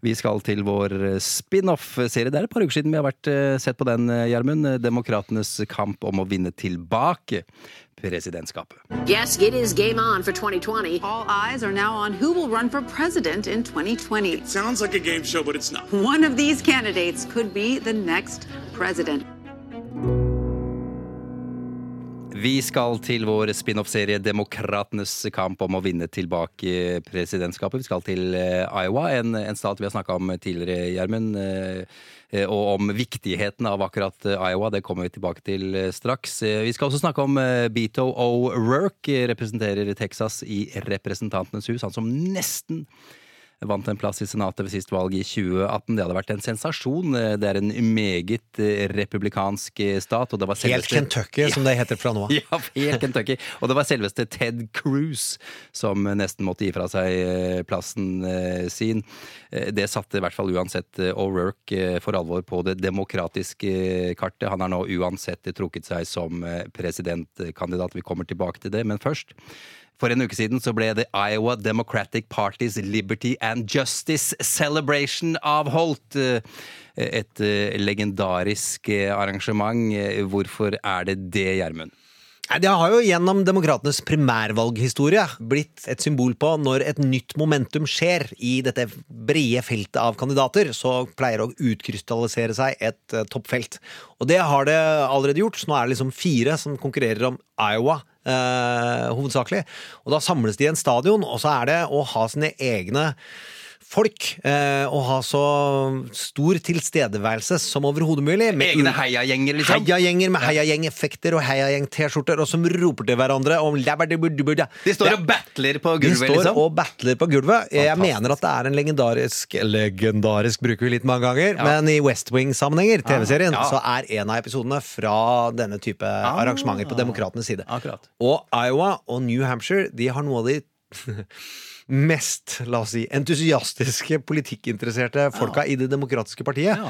Vi skal til vår eh, spin-off-serie. Det er et par uker siden vi har vært, eh, sett på den, Gjermund. Demokratenes kamp om å vinne tilbake presidentskapet. Yes, it is game on for 2020. All eyes are now on who will run for president in 2020. Sounds like a game show, but it's not. One of these candidates could be the next president. Vi skal til vår spin-off-serie Demokratenes kamp om å vinne tilbake presidentskapet. Vi skal til eh, Iowa, en, en stat vi har snakka om tidligere, Gjermund. eh, eh, Og om viktigheten av akkurat Iowa. Det kommer vi tilbake til straks. Vi skal også snakke om Beto O'Rourke, representerer Texas i Representantenes hus. Han som nesten vant en plass i Senatet ved sist valg i 2018. Det hadde vært en sensasjon. Det er en meget eh, republikansk eh, stat. Og det var Helt selveste- Kentucky, som det heter fra nå av. ja, helt Kentucky. Og det var selveste Ted Cruz som nesten måtte gi fra seg eh, plassen sin. Det satte i hvert fall uansett O'Rourke for alvor på det demokratiske kartet. Han har nå uansett trukket seg som presidentkandidat. Vi kommer tilbake til det, men først for en uke siden så ble The Iowa Democratic Party's Liberty and Justice Celebration avholdt. Eh, Et eh, legendarisk eh, arrangement. Hvorfor er det det, Gjermund? Det har jo gjennom demokratenes primærvalghistorie blitt et symbol på når et nytt momentum skjer i dette brede feltet av kandidater, så pleier det å utkrystallisere seg et eh, toppfelt. Og det har det allerede gjort, så nå er det liksom fire som konkurrerer om Iowa. Eh, hovedsakelig. Og da samles de i en stadion, og så er det å ha sine egne folk eh, og ha så stor tilstedeværelse som overhodet mulig. med Egne heiagjenger, liksom. Heiagjenger med heiagjengeffekter og heiagjeng-T-skjorter, og som roper til hverandre om. De står og battler på gulvet de står liksom. og battler på gulvet. Jeg Fantastisk. mener at det er en legendarisk Legendarisk bruker vi litt mange ganger, men i West Wing-sammenhenger, TV-serien, Ja. så er en av episodene fra denne type arrangementer på demokratenes side. Akkurat. Og Iowa og New Hampshire de har noe av de mest la oss si, entusiastiske politikkinteresserte folka i Det demokratiske partiet.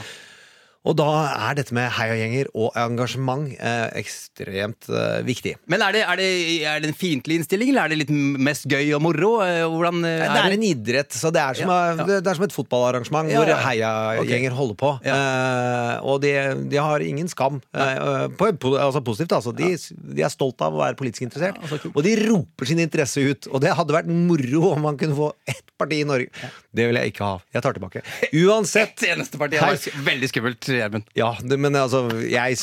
Og da er dette med heiagjenger og engasjement eh, ekstremt eh, viktig. Men er det, er, det, er det en fiendtlig innstilling, eller er det litt mest gøy og moro? Eh, Hvordan eh, Det er en idrett, så det er som, Ja, ja. det er som et fotballarrangement Ja, hvor heiagjenger holder på. Eh, og de, de har ingen skam. Eh, på, på, altså positivt, altså. De, de er stolt av å være politisk interessert. Altså, cool. og de roper sin interesse ut. Og det hadde vært moro om man kunne få ett parti i Norge. Det vil jeg ikke ha. Jeg tar tilbake. Uansett Et eneste parti. Hei. Det var veldig skummelt, Gjermund. Ja, det, men altså jeg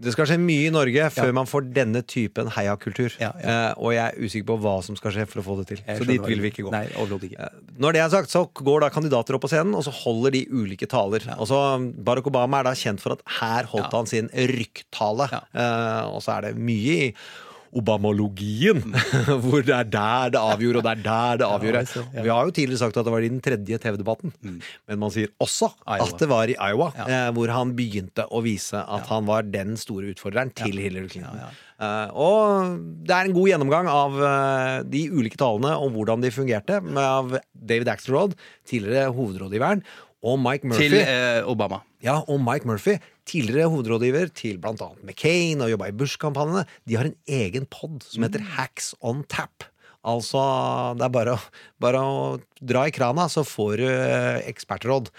det skal skje mye i Norge før man får denne typen heiakultur. Ja, Eh, og jeg er usikker på hva som skal skje for å få det til. Jeg Så dit vil vi ikke gå. Nei, ikke. Uh, Når det er sagt, så går da kandidater opp på scenen, og så holder de ulike taler. Og så Barack Obama er da kjent for at her holdt Ja. han sin rykktale. Ja. Eh, og så er det mye i Obamologien, hvor det er der det avgjorde, og det er der det avgjorde. Vi har jo tidligere sagt at det var i den tredje TV-debatten, men man sier også at det var i Iowa, eh, hvor han begynte å vise at han var den store utfordreren til Hillary Clinton. Eh, og det er en god gjennomgang av eh, de ulike talene og hvordan de fungerte, med av David Axelrod, tidligere hovedrådgiveren, og Mike Murphy. Til eh, Obama. Ja, og Mike Murphy, tidligere hovedrådgiver til bl.a. McCain og jobba i Bush-kampanjene, de har en egen pod som heter Hacks on Tap. Altså, det er bare å, bare å dra i krana, så får du eh, ekspertråd.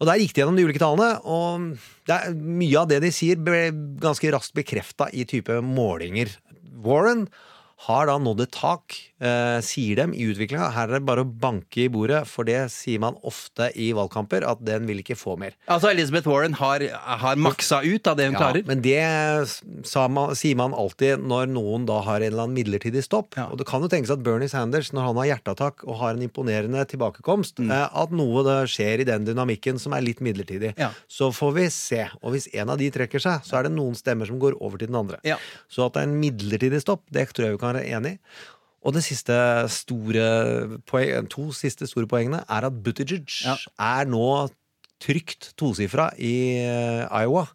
Og Der gikk de gjennom de ulike tallene, og det er, mye av det de sier, ble ganske raskt bekrefta i type målinger. Warren har da nådd et tak, eh, sier dem i utviklinga. Her er det bare å banke i bordet, for det sier man ofte i valgkamper, at den vil ikke få mer. Altså Elizabeth Warren har, har maksa ut av det hun klarer. men det sa man, sier man alltid når noen da har en eller annen midlertidig stopp. Ja. Og det kan jo tenkes at Bernie Sanders, når han har hjerteattakk og har en imponerende tilbakekomst, Mm. eh, at noe da skjer i den dynamikken som er litt midlertidig. Ja. Så får vi se. Og hvis en av de trekker seg, så er det noen stemmer som går over til den andre. Ja. Så at det er en midlertidig stopp, det tror jeg vi kan være enig i. Og det siste store poeng, to siste store poengene er at Buttigieg Ja. er nå trygt tosifra i eh, Iowa,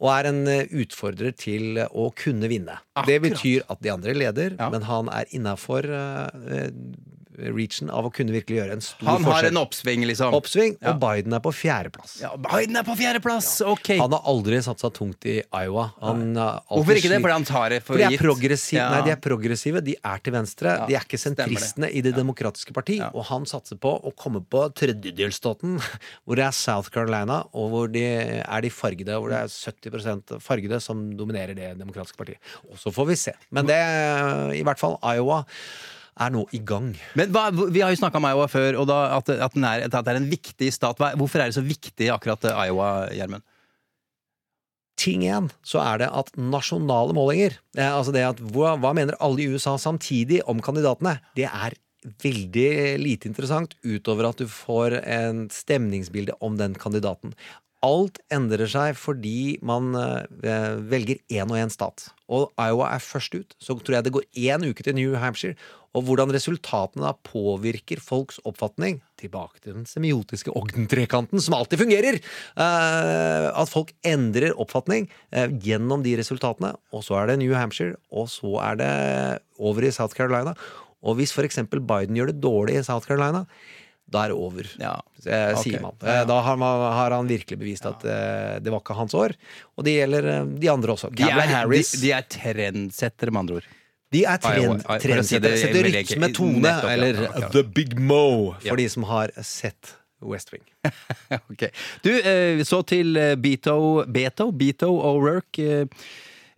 og er en eh, utfordrer til å kunne vinne. Det betyr at de andre leder, Ja. men han er innafor reachen av å kunne virkelig gjøre en stor forskjell. Han har forskjell. en oppsving, liksom. Oppsving, Ja. og Biden er på fjerdeplass. Ja, Biden er på fjerdeplass! Ok. Han har aldri satsa tungt i Iowa. Han Hvorfor ikke det? Fordi han tar det for For de gitt? Ja. Nei, de er progressive, de er til venstre. Ja, de er ikke sentristene det. i Det demokratiske parti. Ja. Og han satser på å komme på tredjedelsstaten, hvor det er South Carolina, og hvor de er de fargede, hvor det er 70% fargede som dominerer Det demokratiske partiet. Og så får vi se. Men det, i hvert fall Iowa, er nå i gang. Men hva, Vi har jo snakka om Iowa før, og da, at, at, den er, at det er en viktig stat. Hva, hvorfor er det så viktig akkurat eh, Iowa, Gjermund? ting igjen, så er det at nasjonale målinger eh, Altså det at hva, hva mener alle i USA samtidig om kandidatene? Det er veldig lite interessant, utover at du får en stemningsbilde om den kandidaten. Alt endrer seg fordi man eh, velger én og én stat. Og Iowa er først ut. Så tror jeg det går én uke til New Hampshire. Og hvordan resultatene da påvirker folks oppfatning Tilbake til den semiotiske Ogden-trekanten, som alltid fungerer! Eh, at folk endrer oppfatning eh, gjennom de resultatene. Og så er det New Hampshire, og så er det over i South Carolina. Og hvis f.eks. Biden gjør det dårlig i South Carolina, da er det over. Ja. Eh, sier man. Eh, Da har, man, har han virkelig bevist at eh, det var ikke hans år. Og det gjelder eh, de andre også. De er, de, Harris. de er trendsettere, med andre ord. De er trend, trendsettere. Setter rytme, tone, Nettopp, eller Ja, okay. The Big Mo, for Ja. de som har sett West Wing. okay. Du, eh, så til eh, Beto, Beto, Beto O'Rourke.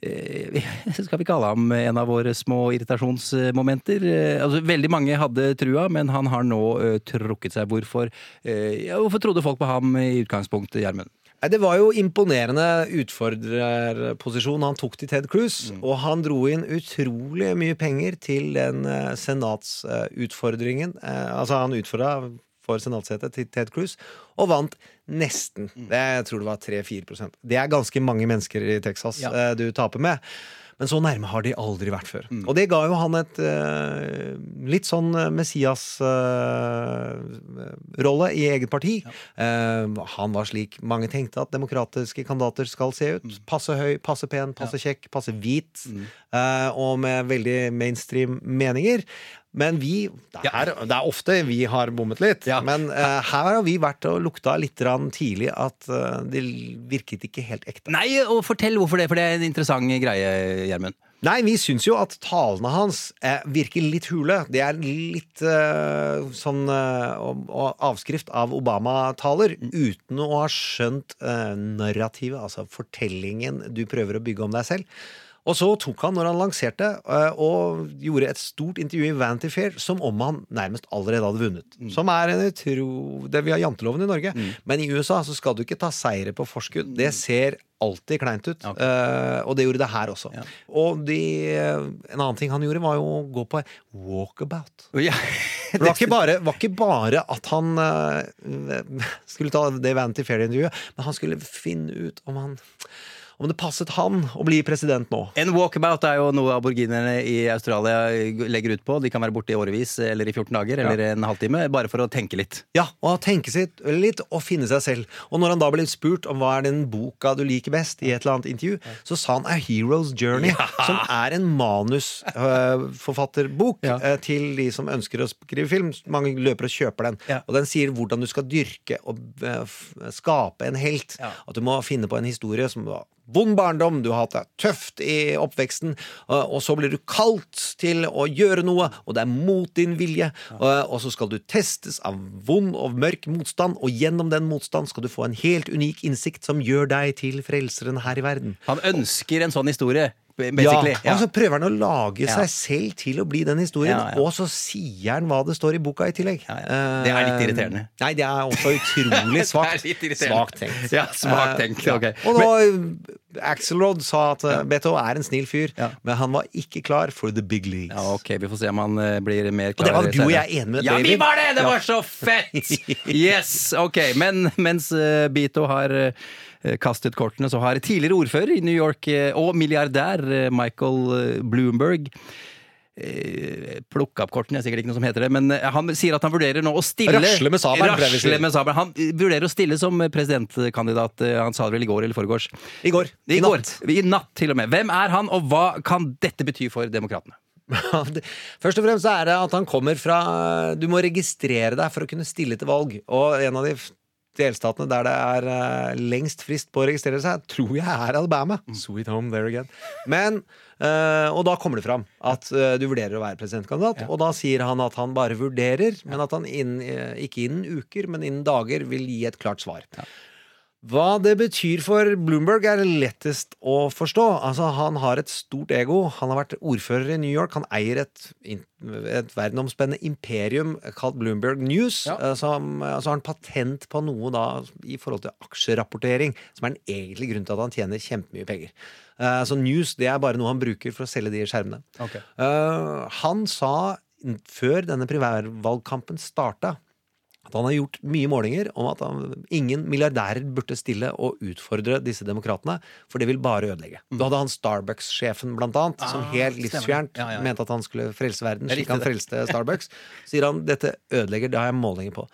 Eh, skal vi kalle ham en av våre små irritasjonsmomenter? Eh, altså, veldig mange hadde trua, men han har nå eh, trukket seg. Hvorfor, ja, hvorfor trodde folk på ham i utgangspunktet, Gjermund? Det var jo imponerende utfordrerposisjon han tok til Ted Cruz. Mm. Og han dro inn utrolig mye penger til den senatsutfordringen. Altså, han utfordra for senatssetet til Ted Cruz, og vant nesten. Det, jeg tror det var 3-4% Det er ganske mange mennesker i Texas Ja. eh, du taper med. Men så nærme har de aldri vært før. Og det ga jo han et uh, litt sånn Messias-rolle i eget parti. Eh, han var slik mange tenkte at demokratiske kandidater skal se ut. Passe høy, passe pen, passe kjekk, passe hvit. eh, og med veldig mainstream meninger. Men vi det er, det er ofte vi har bommet litt. Ja. Men uh, her har vi vært og lukta litt tidlig at uh, det virket ikke helt ekte. Nei, og fortell hvorfor det, for det er en interessant greie, Gjermund. Nei, vi syns jo at talene hans eh, virker litt hule. Det er litt eh, sånn eh, avskrift av Obama-taler, uten å ha skjønt eh, narrativet, altså fortellingen du prøver å bygge om deg selv. Og så tok han, når han lanserte, eh, og gjorde et stort intervju i Vanity Fair som om han nærmest allerede hadde vunnet. Som er en utro... Det vi har janteloven i Norge. Men i USA så skal du ikke ta seire på forskudd. Det ser alltid kleint ut. Eh, og det gjorde det her også. Og de, en annen ting han gjorde, var jo å gå på walkabout. Ja. For Det var ikke bare, var ikke bare at han uh, skulle ta det Vanity Fair-intervjuet, men han skulle finne ut om han om det passet han å bli president nå. En walkabout er jo noe aborginerne i Australia legger ut på. De kan være borte i årevis eller i 14 dager eller en halvtime, bare for å tenke litt. Ja, og tenke seg litt og finne seg selv. Og når han da ble spurt om hva er den boka du liker best, i et eller annet intervju, så sa han A Hero's Journey, som er en manusforfatterbok Ja. eh, til de som ønsker å skrive film. Mange løper og kjøper den. Ja. Og den sier hvordan du skal dyrke og eh, skape en helt. Ja. At du må finne på en historie som Vond barndom, du har hatt det tøft i oppveksten, og så blir du kalt til å gjøre noe, og det er mot din vilje, og så skal du testes av vond og mørk motstand, og gjennom den motstand skal du få en helt unik innsikt som gjør deg til frelseren her i verden. Han ønsker en sånn historie, basically. Ja, og så prøver han å lage seg selv til å bli den historien, og så sier han hva det står i boka i tillegg. Det er litt Eh, irriterende. Nei, det er også utrolig svakt. Svakt tenkt. Ja, svakt tenkt, Eh, ok. Og nå, Axelrod sa at ja. Beto er en snill fyr, Ja. men han var ikke klar for the big leagues. Ja, ok, Vi får se om han uh, blir mer klar. Og det var du og jeg enig med, Ja, vi var det! Det var så fett! Yes, ok. Men mens uh, Beto har uh, kastet kortene, så har tidligere ordfører i New York eh, og milliardær eh, Michael eh, Bloomberg eh, Plukka opp kortene, er sikkert ikke noe som heter det, men eh, han sier at han vurderer nå å stille Rasle med sabelen. Han vurderer å stille som presidentkandidat. eh, Han sa det vel i går eller foregårs? I går. I, I går. natt. I natt, til og med. Hvem er han, og hva kan dette bety for demokratene? Først og fremst er det at han kommer fra Du må registrere deg for å kunne stille til valg. Og en av de delstatene der det er lengst frist på å registrere seg, tror jeg er Alabama. Sweet home there again. Men Og da kommer det fram at eh, du vurderer å være presidentkandidat. Og da sier han at han bare vurderer, men at han innen, eh, ikke innen uker, men innen dager vil gi et klart svar. Hva det betyr for Bloomberg er lettest å forstå. Altså, Han har et stort ego. Han har vært ordfører i New York. Han eier et, et verdenomspennende imperium kalt Bloomberg News. eh, Som, altså har han patent på noe da i forhold til aksjerapportering, som er den egentlige grunnen til at han tjener kjempemye penger. Uh, Så news det er bare noe han bruker for å selge de skjermene. Eh, han sa før denne primærvalgkampen starta at han har gjort mye målinger om at han, ingen milliardærer burde stille og utfordre disse demokratene, for det vil bare ødelegge. Da hadde han Starbucks-sjefen, blant annet, som Ah, helt livsfjernt Ja, ja, ja. mente at han skulle frelse verden, er slik han frelste Starbucks. Sier han dette ødelegger, det har jeg målinger på.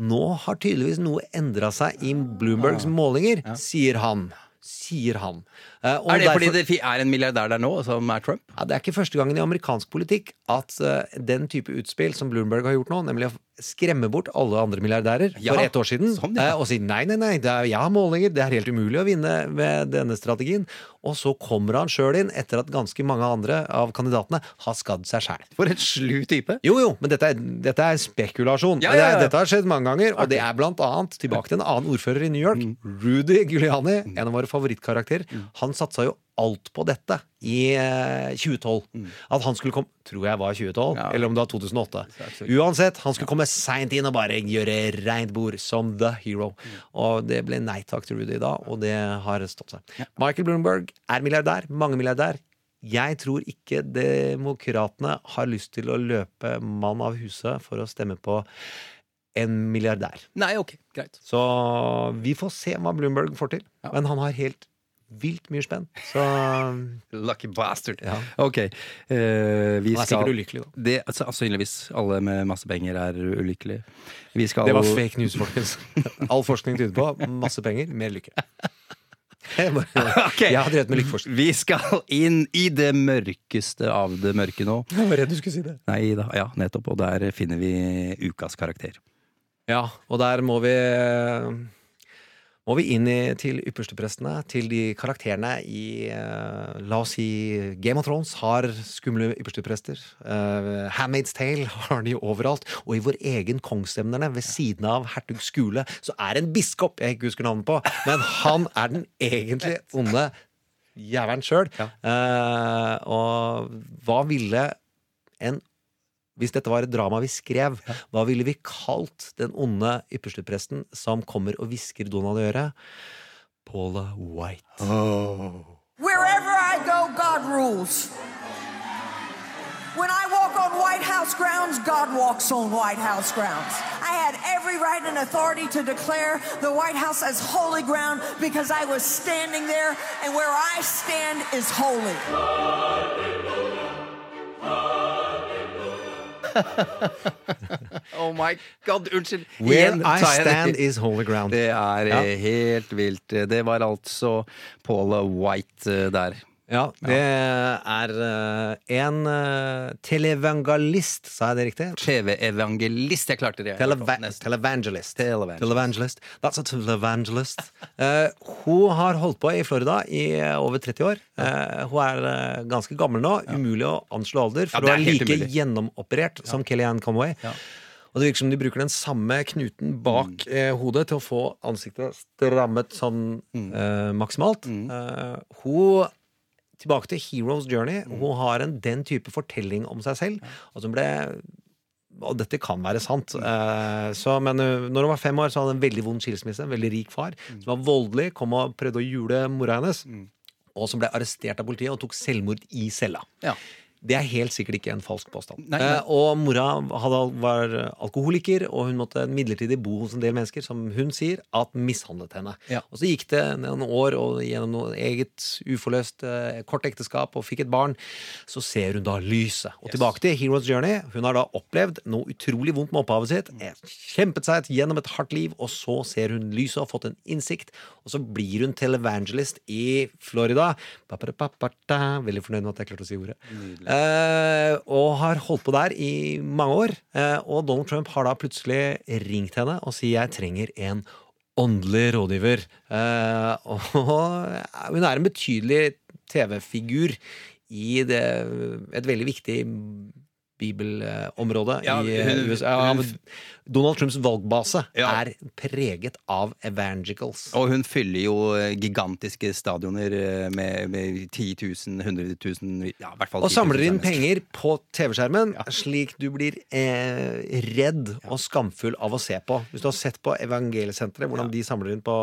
Nå har tydeligvis noe endra seg i Bloombergs målinger, sier han. Sier han. Eh, Er det fordi det er en milliardær der nå, som er Trump? ja, det er ikke første gangen i amerikansk politikk at uh, den type utspill som Bloomberg har gjort nå, nemlig å skremme bort alle andre milliardærer Ja, for ett år siden, sånn, ja. eh, og si nei, nei, nei, det er, jeg har målinger, det er helt umulig å vinne med denne strategien. Og så kommer han sjøl inn etter at ganske mange andre av kandidatene har skadd seg sjæl. For en slu type. Jo, jo, men dette er, dette er spekulasjon. Ja, Det ja, er- Dette har skjedd mange ganger, og det er blant annet tilbake til en annen ordfører i New York, Mm. Rudy Giuliani, en av våre favorittkarakterer. Han satsa jo alt på dette i eh, 2012. At han skulle komme Tror jeg var 2012, Mm. Ja. eller om det var 2008. Uansett, han skulle komme seint inn og bare gjøre reint bord som the hero. Mm. Og det ble nei takk til Rudy da, og det har stått seg. Michael Bloomberg er milliardær, mange milliardær. Jeg tror ikke demokratene har lyst til å løpe mann av huset for å stemme på en milliardær. Nei, ok, greit. Så vi får se hva Bloomberg får til. Men han har helt vilt mye spenn. Så Lucky bastard. Ja. Ok. Uh, vi Han er skal sikkert ulykkelig, da. Det, altså, Sannsynligvis. Alle med masse penger er ulykkelige. Vi skal det var fake news, folkens. All forskning tyder på masse penger, mer lykke. okay. Jeg har drevet med lykkeforskning. Vi skal inn i det mørkeste av det mørke nå. Jeg var redd du skulle si det. Nei da, ja, nettopp. Og der finner vi ukas karakter. Ja, og der må vi må vi inn i, til yppersteprestene, til de karakterene i uh, La oss si Game of Thrones har skumle yppersteprester. Uh, Handmaid's Tale har de overalt. Og i vår egen kongstemnerne, ved siden av hertug Skule, så er det en biskop jeg ikke husker navnet på, men han er den egentlig onde jævelen sjøl. og hva ville en hvis dette var et drama vi skrev, hva ville vi kalt den onde ypperstepresten som kommer og hvisker Donald i øret? Paula White. Wherever I go, God rules. When I walk on White House grounds, God walks on White House grounds. I had every right and authority to declare the White House as holy ground because I was standing there, and where I stand is holy. Oh my god, unnskyld. Where Igjen I stand is holy ground. Det er Ja. eh, helt vilt. Det var altså Paula White eh, der. Ja, det er eh, en uh, televangelist, sa jeg det riktig? TV-evangelist. Jeg klarte det. Televa televangelist. Televangelist. Televangelist. That's a televangelist. uh, hun har holdt på i Florida i eh, over 30 år. Uh, hun er eh, ganske gammel nå. Umulig å anslå alder, for Ja, hun er like umulig. gjennomoperert som Kellyanne Conway. Og det virker som de bruker den samme knuten bak Mm. eh, hodet til å få ansiktet strammet sånn Mm. eh, maksimalt. Eh, hun Tilbake til Heroes Journey. Mm. Hun har en, den type fortelling om seg selv. Og som ble og dette kan være sant. Eh, så, men når hun var fem år, så hadde hun en veldig vond skilsmisse. En veldig rik far Mm. som var voldelig, kom og prøvde å jule mora hennes. Og som ble arrestert av politiet og tok selvmord i cella. Ja. Det er helt sikkert ikke en falsk påstand. Nei, nei. Eh, og mora hadde, var alkoholiker, og hun måtte midlertidig bo hos en del mennesker som hun sier at mishandlet henne. Ja. Og så gikk det noen år og gjennom noe eget uforløst eh, kort ekteskap og fikk et barn. Så ser hun da lyset. Og tilbake til Heroes Journey. Hun har da opplevd noe utrolig vondt med opphavet sitt. eh, Kjempet seg gjennom et hardt liv, og så ser hun lyset og har fått en innsikt. Og så blir hun televangelist i Florida. Veldig fornøyd med at jeg klarte å si ordet. Eh, og har holdt på der i mange år. Eh, og Donald Trump har da plutselig ringt henne og sier jeg trenger en åndelig rådgiver. Eh, og hun er en betydelig TV-figur i det, et veldig viktig bibelområde Ja, i USA. Donald Trumps valgbase Ja. er preget av evangelicals. Og hun fyller jo eh, gigantiske stadioner eh, med, med 10 000, 100 000 ja, i hvert fall Og samler inn penger på TV-skjermen, slik du blir eh, redd og skamfull av å se på. Hvis du har sett på Evangeliesenteret, hvordan de samler inn på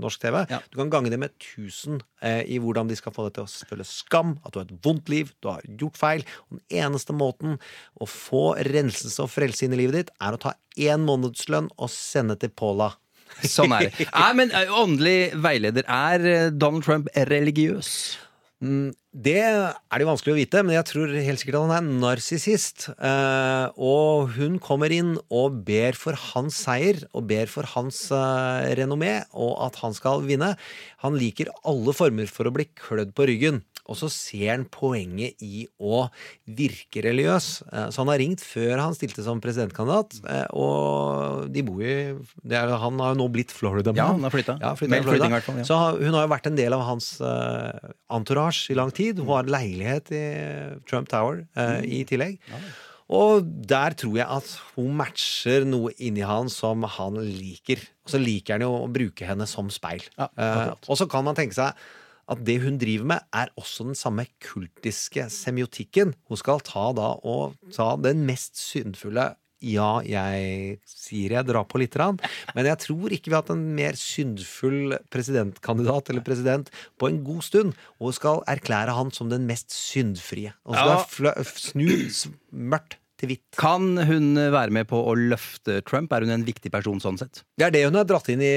norsk TV, du kan gange det med 1000 eh, i hvordan de skal få deg til å føle skam, at du har et vondt liv, du har gjort feil. Og den eneste måten å få renselse og frelse inn i livet ditt, er å ta én månedslønn og sende til Paula. Sånn er det. Nei, men åndelig veileder, er Donald Trump religiøs? Mm, Det er det jo vanskelig å vite, men jeg tror helt sikkert at han er narsissist. Eh, og hun kommer inn og ber for hans seier, og ber for hans eh, renommé, og at han skal vinne. Han liker alle former for å bli klødd på ryggen. Og så ser han poenget i å virke religiøs. Eh, så han har ringt før han stilte som presidentkandidat, eh, og de bor i er, Han har jo nå blitt Florida-mann. Ja, han har flyttet. Ja, Florida. ja. Så hun har jo vært en del av hans uh, entourage i lang tid. Hun har leilighet i Trump Tower eh, Mm. i tillegg. Og der tror jeg at hun matcher noe inni han som han liker. Og så liker han jo å bruke henne som speil. Ja, Eh, og så kan man tenke seg at det hun driver med, er også den samme kultiske semiotikken. Hun skal ta da og ta den mest syndfulle ja, jeg sier jeg drar på litt, grann, men jeg tror ikke vi har hatt en mer syndfull presidentkandidat eller president på en god stund. Og skal erklære han som den mest syndfrie. Og så skal Ja. snu mørkt til hvitt. Kan hun være med på å løfte Trump? Er hun en viktig person sånn sett? Det er det hun er dratt inn i,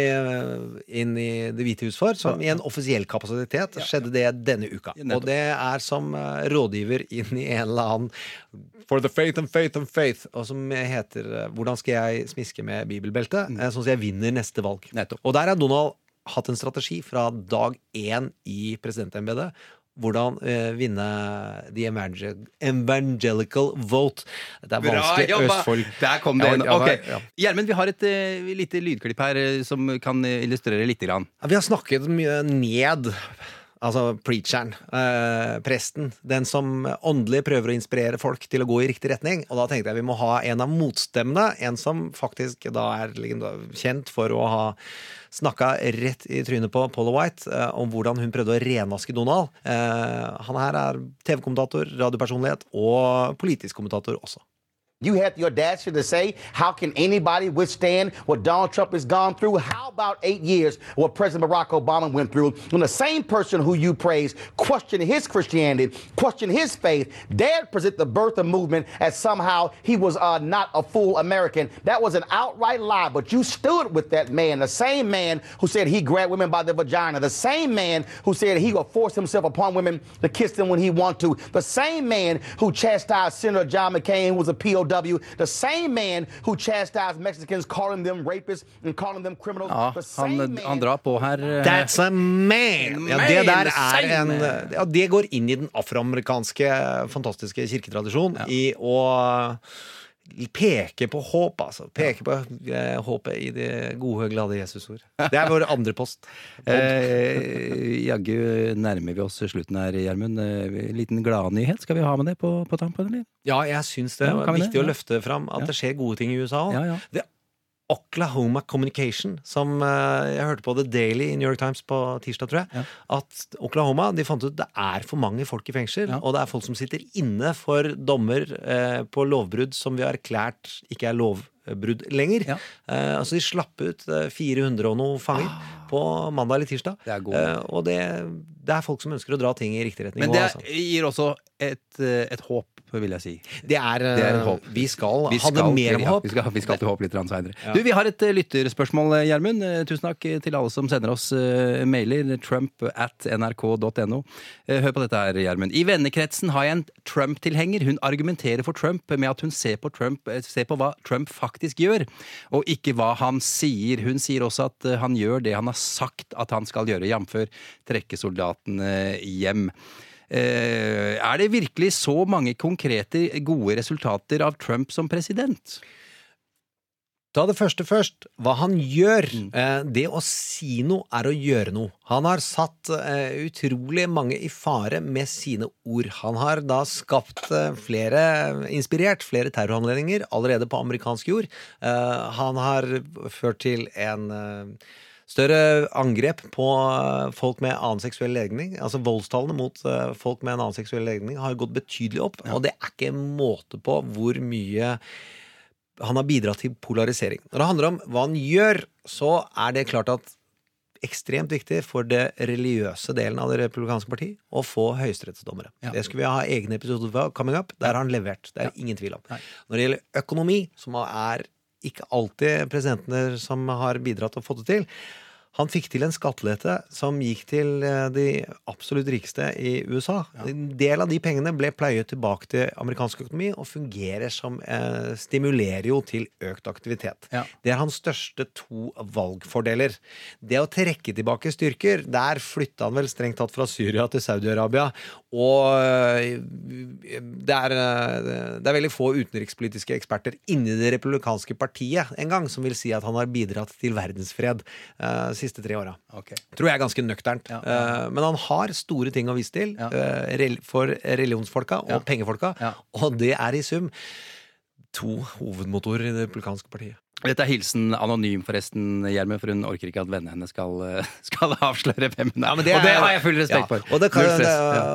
inn i Det hvite hus for, som i en offisiell kapasitet. Skjedde det denne uka. Og det er som eh, rådgiver inn i en eller annen For the faith and faith and faith, og som heter eh, Hvordan skal jeg smiske med bibelbeltet? Mm. Eh, Sånn at jeg vinner neste valg. Og der har Donald hatt en strategi fra dag én i presidentembetet. Hvordan eh, vinne the evangel evangelical vote. Det er vanskelig. Østfold. Der kom det ja, Ok. Gjermund, vi har et uh, lite lydklipp her eh, som kan eh, illustrere lite grann. Vi har snakket mye ned Altså preacheren, eh, presten. Den som åndelig prøver å inspirere folk til å gå i riktig retning. Og da tenkte jeg vi må ha en av motstemmene. En som faktisk da er kjent for å ha snakka rett i trynet på Paula White eh, om hvordan hun prøvde å renvaske Donald. Eh, han her er TV-kommentator, radiopersonlighet og politisk kommentator også. You had the audacity to say, how can anybody withstand what Donald Trump has gone through? How about eight years what President Barack Obama went through? When the same person who you praise questioned his Christianity, questioned his faith, dared present the birth of movement as somehow he was uh, not a full American. That was an outright lie, but you stood with that man, the same man who said he grabbed women by the vagina, the same man who said he would force himself upon women to kiss them when he wanted to, the same man who chastised Senator John McCain, who was a POW, the same man who chastised Mexicans, calling them rapists and calling them criminals. Ja, the same han, han drar på her. eh, That's a man! Ja, det der er en ja, Det går inn i den afroamerikanske fantastiske kirketradisjonen i å peke på håp, altså. Peke på eh, håpet i det gode, glade Jesusord. Det er vår andre post. Eh, Jaggu nærmer vi oss slutten her, Gjermund. Eh, liten gladnyhet. Skal vi ha med det på, på tampen, eller? Ja, jeg syns det Ja, er viktig det? å løfte fram at Ja. det skjer gode ting i USA òg. Ja, ja. Det Oklahoma Communication, som eh, jeg hørte på The Daily i New York Times på tirsdag, tror jeg. At Oklahoma de fant ut det er for mange folk i fengsel, og det er folk som sitter inne for dommer eh, på lovbrudd som vi har erklært ikke er lovbrudd lenger. Eh, altså De slapp ut eh, 400 og noe fanger på mandag eller tirsdag. god. Eh, og det, det er folk som ønsker å dra ting i riktig retning. Men det også, altså. gir også et, eh, et håp, vil jeg si. Det er, Det er eh, håp. Vi skal Vi ha det mer om ja, håp. Vi skal, vi skal til håp litt seinere. Ja. Du, vi har et eh, lytterspørsmål, eh, Gjermund. Eh, Tusen takk til alle som sender oss eh, mailer. Trump at nrk.no. Eh, Hør på dette her, Gjermund. I vennekretsen har jeg en Trump-tilhenger. Hun argumenterer for Trump med at hun ser på, Trump, eh, ser på hva Trump faktisk gjør, og ikke hva han sier. Hun sier også at eh, han gjør det han har sagt at han skal gjøre, jf. trekke soldatene hjem. Eh, er det virkelig så mange konkrete, gode resultater av Trump som president? Ta det første først. Hva han gjør. Mm. Eh, Det å si noe er å gjøre noe. Han har satt eh, utrolig mange i fare med sine ord. Han har da skapt eh, flere, inspirert flere terroranledninger allerede på amerikansk jord. Eh, Han har ført til en større angrep på folk med annen seksuell legning. Altså Voldstallene mot folk med en annen seksuell legning har gått betydelig opp, og det er ikke måte på hvor mye han har bidratt til polarisering. Når det handler om hva han gjør, så er det klart at ekstremt viktig for det religiøse delen av det republikanske parti å få høyesterettsdommere. Ja. Det skulle vi ha egne episoder for coming up. Der har han levert. Det er ingen tvil om. Når det gjelder økonomi, som er ikke alltid presidentene som har bidratt og fått det til, han fikk til en skattelette som gikk til eh, de absolutt rikeste i USA. En del av de pengene ble pløyet tilbake til amerikansk økonomi og fungerer som eh, stimulerer jo til økt aktivitet. Det er hans største to valgfordeler. Det å trekke tilbake styrker, der flytta han vel strengt tatt fra Syria til Saudi-Arabia. Og eh, det er, eh, det er veldig få utenrikspolitiske eksperter inni det republikanske partiet en gang som vil si at han har bidratt til verdensfred eh, siste tre åra. Tror jeg er ganske nøkternt. Eh, men han har store ting å vise til eh, for religionsfolka og pengefolka, og det er i sum to hovedmotorer i det republikanske partiet. Dette er hilsen anonym, forresten, Gjermund, for hun orker ikke at vennene hennes skal, eh, skal avsløre hvem hun er. men det og det er- har jeg full respekt Ja, for. Og det kan, det,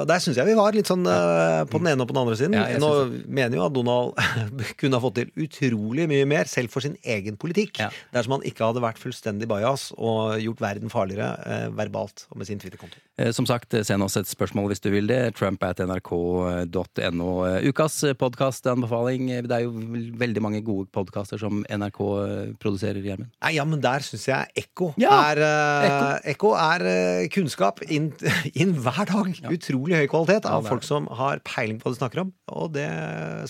Der syns jeg vi var litt sånn eh, på den ene og på den andre siden. Ja, Nå mener jo at Donald kunne ha fått til utrolig mye mer, selv for sin egen politikk, dersom han ikke hadde vært fullstendig bajas og gjort verden farligere eh, verbalt og med sin Twitter-konto. Som sagt, send oss et spørsmål hvis du vil det. Trump at nrk.no. Ukas podkastanbefaling. Det er jo veldig mange gode podkaster som NRK produserer, Gjermund. Nei, ja, men der syns jeg Ekko Ja, er eh, Ekko er eh, kunnskap inn, inn hver dag. Utrolig høy kvalitet av folk som har peiling på hva de snakker om, og det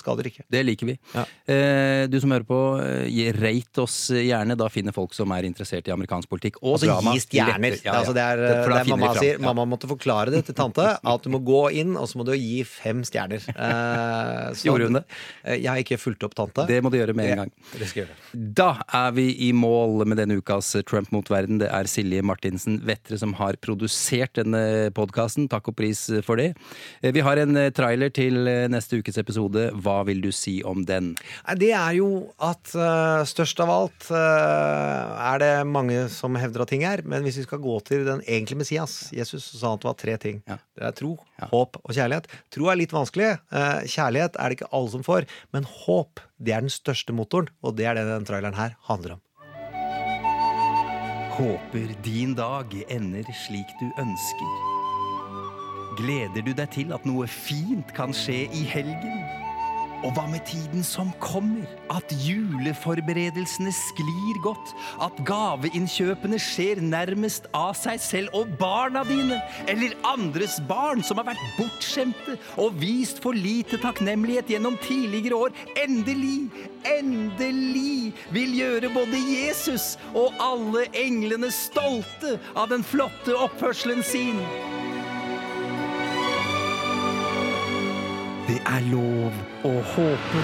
skader ikke. Det liker vi. Eh, du som hører på, eh, rate oss gjerne. Da finner folk som er interessert i amerikansk politikk og Altså drama. gi stjerner. Ja, ja. Altså, det er, Det- det er mamma sier. Ja. Mamma måtte forklare det til tante. At du må gå inn, og så må du gi fem stjerner. Eh, så- Gjorde hun det? Eh, Jeg har ikke fulgt opp tante. Det må du gjøre med en Ja, gang. Det skal jeg gjøre. Da er vi i mål med denne ukas Trump mot verden. Det er Silje Martinsen Vettre som har produsert denne podkasten. Takk og pris for det. Eh, Vi har en eh, trailer til eh, neste ukes episode. Hva vil du si om den? Det er jo at størst av alt er det mange som hevder at ting er. Men hvis vi skal gå til den egentlige Messias, Jesus, så sa han at det var tre ting. Det er tro, håp og kjærlighet. Tro er litt vanskelig. Kjærlighet er det ikke alle som får. Men håp, det er den største motoren. Og det er det den traileren her handler om. Håper din dag ender slik du ønsker. Gleder du deg til at noe fint kan skje i helgen? Og hva med tiden som kommer? At juleforberedelsene sklir godt? At gaveinnkjøpene skjer nærmest av seg selv og barna dine? Eller andres barn som har vært bortskjemte og vist for lite takknemlighet gjennom tidligere år, endelig, endelig vil gjøre både Jesus og alle englene stolte av den flotte oppførselen sin? Det er lov å håpe.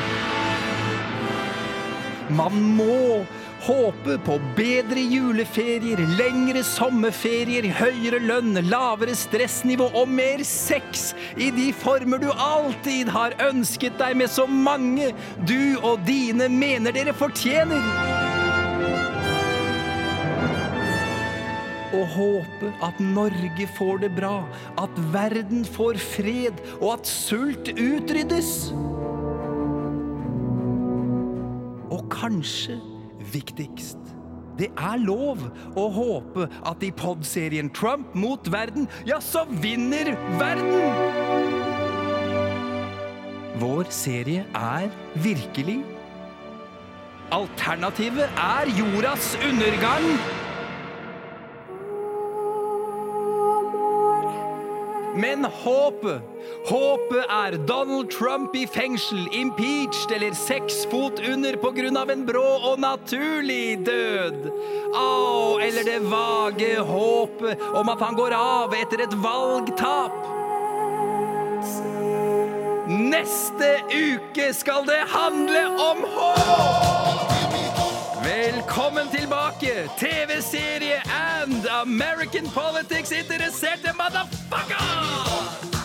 Man må håpe på bedre juleferier, lengre sommerferier, høyere lønn, lavere stressnivå og mer sex i de former du alltid har ønsket deg med så mange du og dine mener dere fortjener. Og håpe at Norge får det bra, at verden får fred, og at sult utryddes. Og kanskje viktigst det er lov å håpe at i podserien Trump mot verden, ja, så vinner verden! Vår serie er virkelig. Alternativet er jordas undergang. Men håpet, håpet er Donald Trump i fengsel, impeached eller seks fot under av en brå og naturlig død. Au, eller det vage håpet om at han går av etter et valgtap. Neste uke skal det handle om håp! Velkommen tilbake, TV-serie and American politics-interesserte motherfucker!